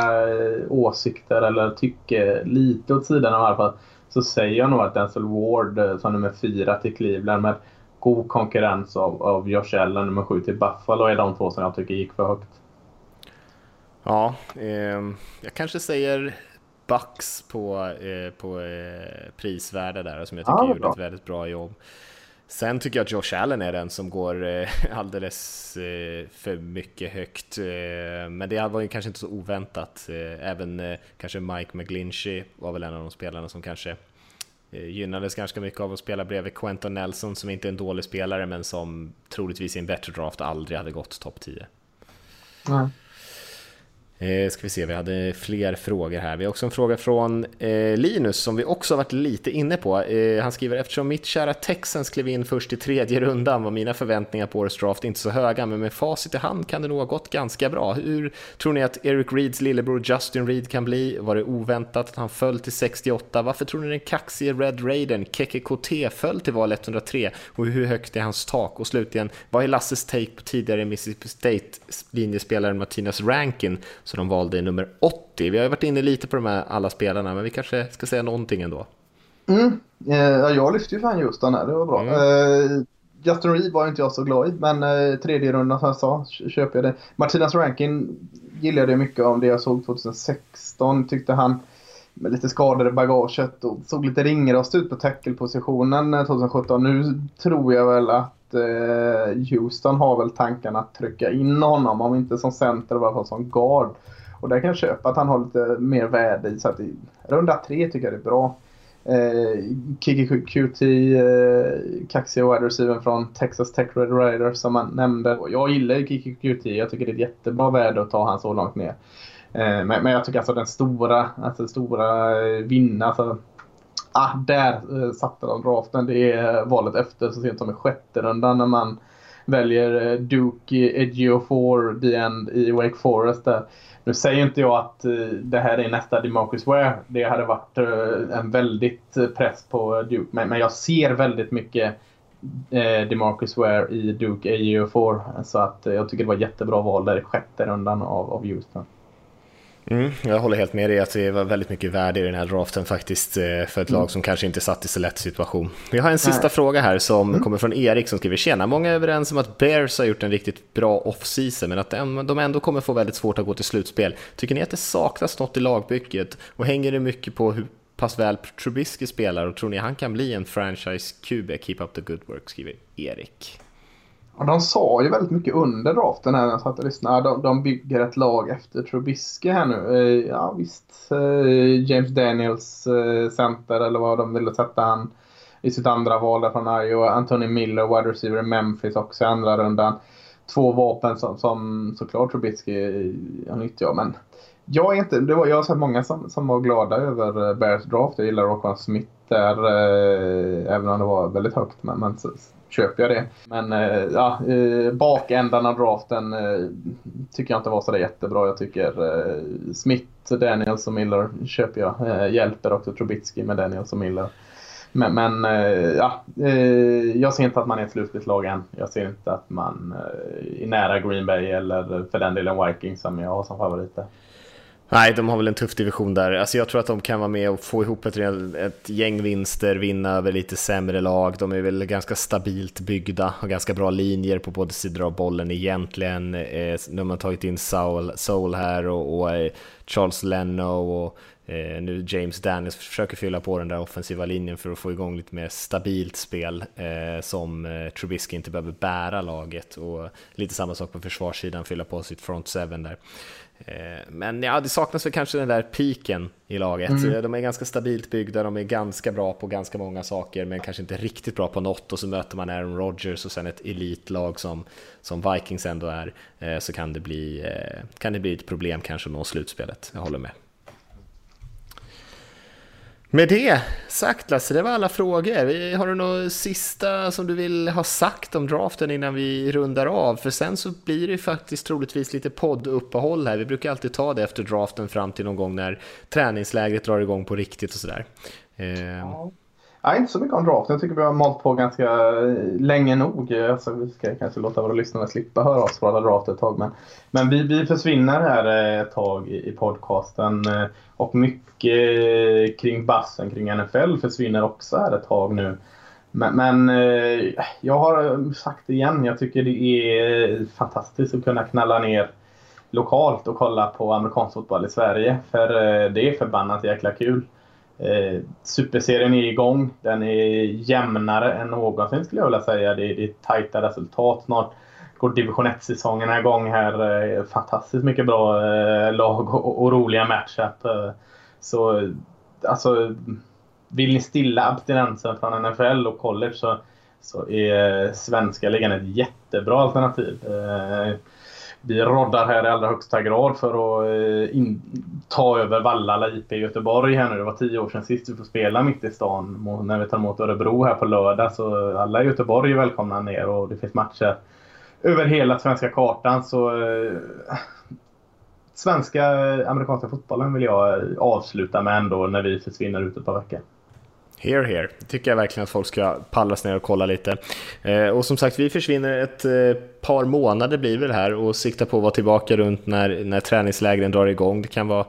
åsikter eller tycke lite åt sidan i alla så säger jag nog att Denzel Ward eh, som nummer fyra till Cleveland med god konkurrens av, av Josh Allen nummer sju till Buffalo är de två som jag tycker gick för högt. Ja, eh, jag kanske säger Bucks på, eh, på eh, prisvärde där som jag tycker ja, gjorde ett väldigt bra jobb. Sen tycker jag att Josh Allen är den som går eh, (laughs) alldeles eh, för mycket högt. Eh, men det var ju kanske inte så oväntat. Även kanske Mike McGlinchey var väl en av de spelarna som kanske gynnades ganska mycket av att spela bredvid Quentin Nelson som inte är en dålig spelare men som troligtvis i en bättre draft aldrig hade gått topp 10. Mm. Eh, ska vi se, vi hade fler frågor här. Vi har också en fråga från eh, Linus som vi också har varit lite inne på. Eh, han skriver eftersom mitt kära Texans klev in först i tredje rundan var mina förväntningar på årets draft inte så höga, men med facit i hand kan det nog ha gått ganska bra. Hur tror ni att Eric Reeds lillebror Justin Reed kan bli? Var det oväntat att han föll till 68? Varför tror ni den kaxige Red Raiden Keke KT föll till val 103? Och hur högt är hans tak? Och slutligen, vad är Lasses take på tidigare Mississippi State linjespelaren Martinez Rankin så de valde nummer 80. Vi har varit inne lite på de här alla spelarna, men vi kanske ska säga någonting ändå. Mm. Eh, jag lyfte ju fan just den här, det var bra. Mm. Eh, Justin Reed var inte jag så glad i, men eh, tredje rundan som jag sa köper jag det. Martinas Rankin gillade jag mycket av det jag såg 2016. Tyckte han med lite skador i bagaget och såg lite ringrostig ut på tackle-positionen 2017. Nu tror jag väl att eh, Houston har väl tanken att trycka in honom, om inte som center, i alla fall som guard. Och där kan jag köpa att han har lite mer värde i. Så att i runda tre tycker jag det är bra. Eh, Kiki QT, eh, kaxiga wide receiver från Texas Tech Red Riders som man nämnde. Och jag gillar ju Kiki QT. Jag tycker det är ett jättebra värde att ta han så långt ner. Eh, men, men, jag tycker alltså den stora, alltså stora eh, vinna, alltså Ah, där eh, satte de draften. Det är eh, valet efter så sent som i sjätte rundan när man väljer eh, Duke Ejiofor, the end i Wake Forest. Där. Nu säger inte jag att eh, det här är nästa Demarcus Ware. Det hade varit eh, en väldigt eh, press på Duke. Men, men jag ser väldigt mycket eh, Demarcus Ware i Duke Ejiofor. Så att eh, jag tycker det var jättebra val där i sjätte rundan av, av Houston. Mm, jag håller helt med dig att det var väldigt mycket värde i den här draften faktiskt eh, för ett lag mm. som kanske inte satt i så lätt situation. Vi har en sista Nej. fråga här som mm. kommer från Erik som skriver Tjena, många är överens om att Bears har gjort en riktigt bra off-season men att de ändå kommer få väldigt svårt att gå till slutspel. Tycker ni att det saknas något i lagbygget och hänger det mycket på hur pass väl Trubisky spelar och tror ni han kan bli en franchise QB? Keep up the good work, skriver Erik. Ja, de sa ju väldigt mycket under draften när jag satt och lyssnade. De, de bygger ett lag efter Trubisky här nu. Eh, ja visst, eh, James Daniels eh, center eller vad de ville sätta han i sitt andra val där från Iowa. Anthony Miller, wide receiver i Memphis också i andra rundan. Två vapen som, som såklart Trubisky har nyttjat men jag, är inte, det var, jag har sett många som, som var glada över Bears draft. Jag gillar Rockman Smith där, eh, även om det var väldigt högt. Men, men köper jag det. Men eh, ja, eh, bakändan av draften eh, tycker jag inte var så jättebra. Jag tycker eh, Smith, Daniels och Miller köper jag. Eh, hjälper också Trubitsky med Daniels och Miller. Men, men eh, ja, jag ser inte att man är ett slutligt lag än. Jag ser inte att man är nära Green Bay eller för den delen Vikings som jag har som favoriter. Nej, de har väl en tuff division där. Alltså jag tror att de kan vara med och få ihop ett, ett gäng vinster, vinna över lite sämre lag. De är väl ganska stabilt byggda, har ganska bra linjer på båda sidor av bollen egentligen. Eh, nu har man tagit in Soul, Soul här och, och eh, Charles Leno och eh, nu James Daniels försöker fylla på den där offensiva linjen för att få igång lite mer stabilt spel eh, som eh, Trubisky inte behöver bära laget och lite samma sak på försvarssidan, fylla på sitt front seven där. Eh, men ja, det saknas väl kanske den där piken i laget. Mm. De är ganska stabilt byggda, de är ganska bra på ganska många saker, men kanske inte riktigt bra på något. Och så möter man Aaron Rodgers och sen ett elitlag som, som Vikings ändå är, eh, så kan det, bli, eh, kan det bli ett problem kanske att nå slutspelet. Jag håller med. Med det sagt Lasse, det var alla frågor. Har du något sista som du vill ha sagt om draften innan vi rundar av? För sen så blir det ju faktiskt troligtvis lite podduppehåll här. Vi brukar alltid ta det efter draften fram till någon gång när träningslägret drar igång på riktigt och sådär. Ehm. Ja. Nej, inte så mycket om draften. Jag tycker vi har malt på ganska eh, länge nog. Alltså, vi ska kanske låta våra lyssnare slippa höra oss på alla draft ett tag. Men, men vi, vi försvinner här eh, ett tag i, i podcasten. Eh, och mycket kring bassen kring NFL försvinner också här ett tag nu. Men, men eh, jag har sagt det igen. Jag tycker det är fantastiskt att kunna knalla ner lokalt och kolla på amerikansk fotboll i Sverige. För eh, det är förbannat jäkla kul. Eh, superserien är igång. Den är jämnare än någonsin skulle jag vilja säga. Det är, det är tajta resultat. Snart går division 1-säsongen igång här. Eh, fantastiskt mycket bra eh, lag och, och, roliga matchup. Eh. Så alltså, vill ni stilla abstinensen från NFL och college så, så är svenska ligan ett jättebra alternativ. Vi roddar här i allra högsta grad för att in, ta över Vallala IP i Göteborg här nu. Det var tio år sedan sist vi får spela mitt i stan när vi tar emot Örebro här på lördag. Så alla i Göteborg är välkomna ner och det finns matcher över hela svenska kartan. Så eh, svenska eh, amerikanska fotbollen vill jag eh, avsluta med ändå när vi försvinner ut ett par veckor. Here, here. Det tycker jag verkligen att folk ska pallras ner och kolla lite. Eh, och som sagt, vi försvinner ett eh, par månader blir väl här och siktar på att vara tillbaka runt när, när träningslägren drar igång. Det kan vara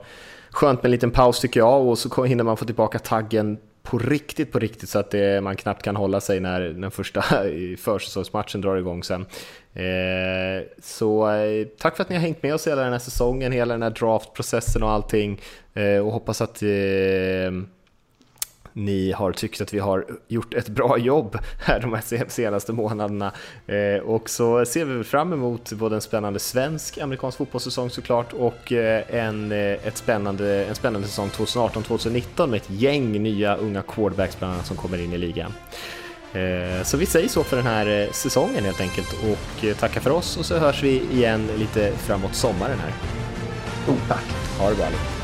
skönt med en liten paus tycker jag och så hinner man få tillbaka taggen på riktigt, på riktigt så att det, man knappt kan hålla sig när den första (laughs) försäsongsmatchen drar igång sen. Eh, så eh, tack för att ni har hängt med oss hela den här säsongen, hela den här draftprocessen och allting eh, och hoppas att eh, ni har tyckt att vi har gjort ett bra jobb här de här senaste månaderna. Eh, och så ser vi fram emot både en spännande svensk amerikansk fotbollssäsong såklart och eh, en, eh, ett spännande, en spännande säsong 2018-2019 med ett gäng nya unga quarterbacks bland annat som kommer in i ligan. Så vi säger så för den här säsongen helt enkelt och tackar för oss och så hörs vi igen lite framåt sommaren här. Stort tack! Ha det bra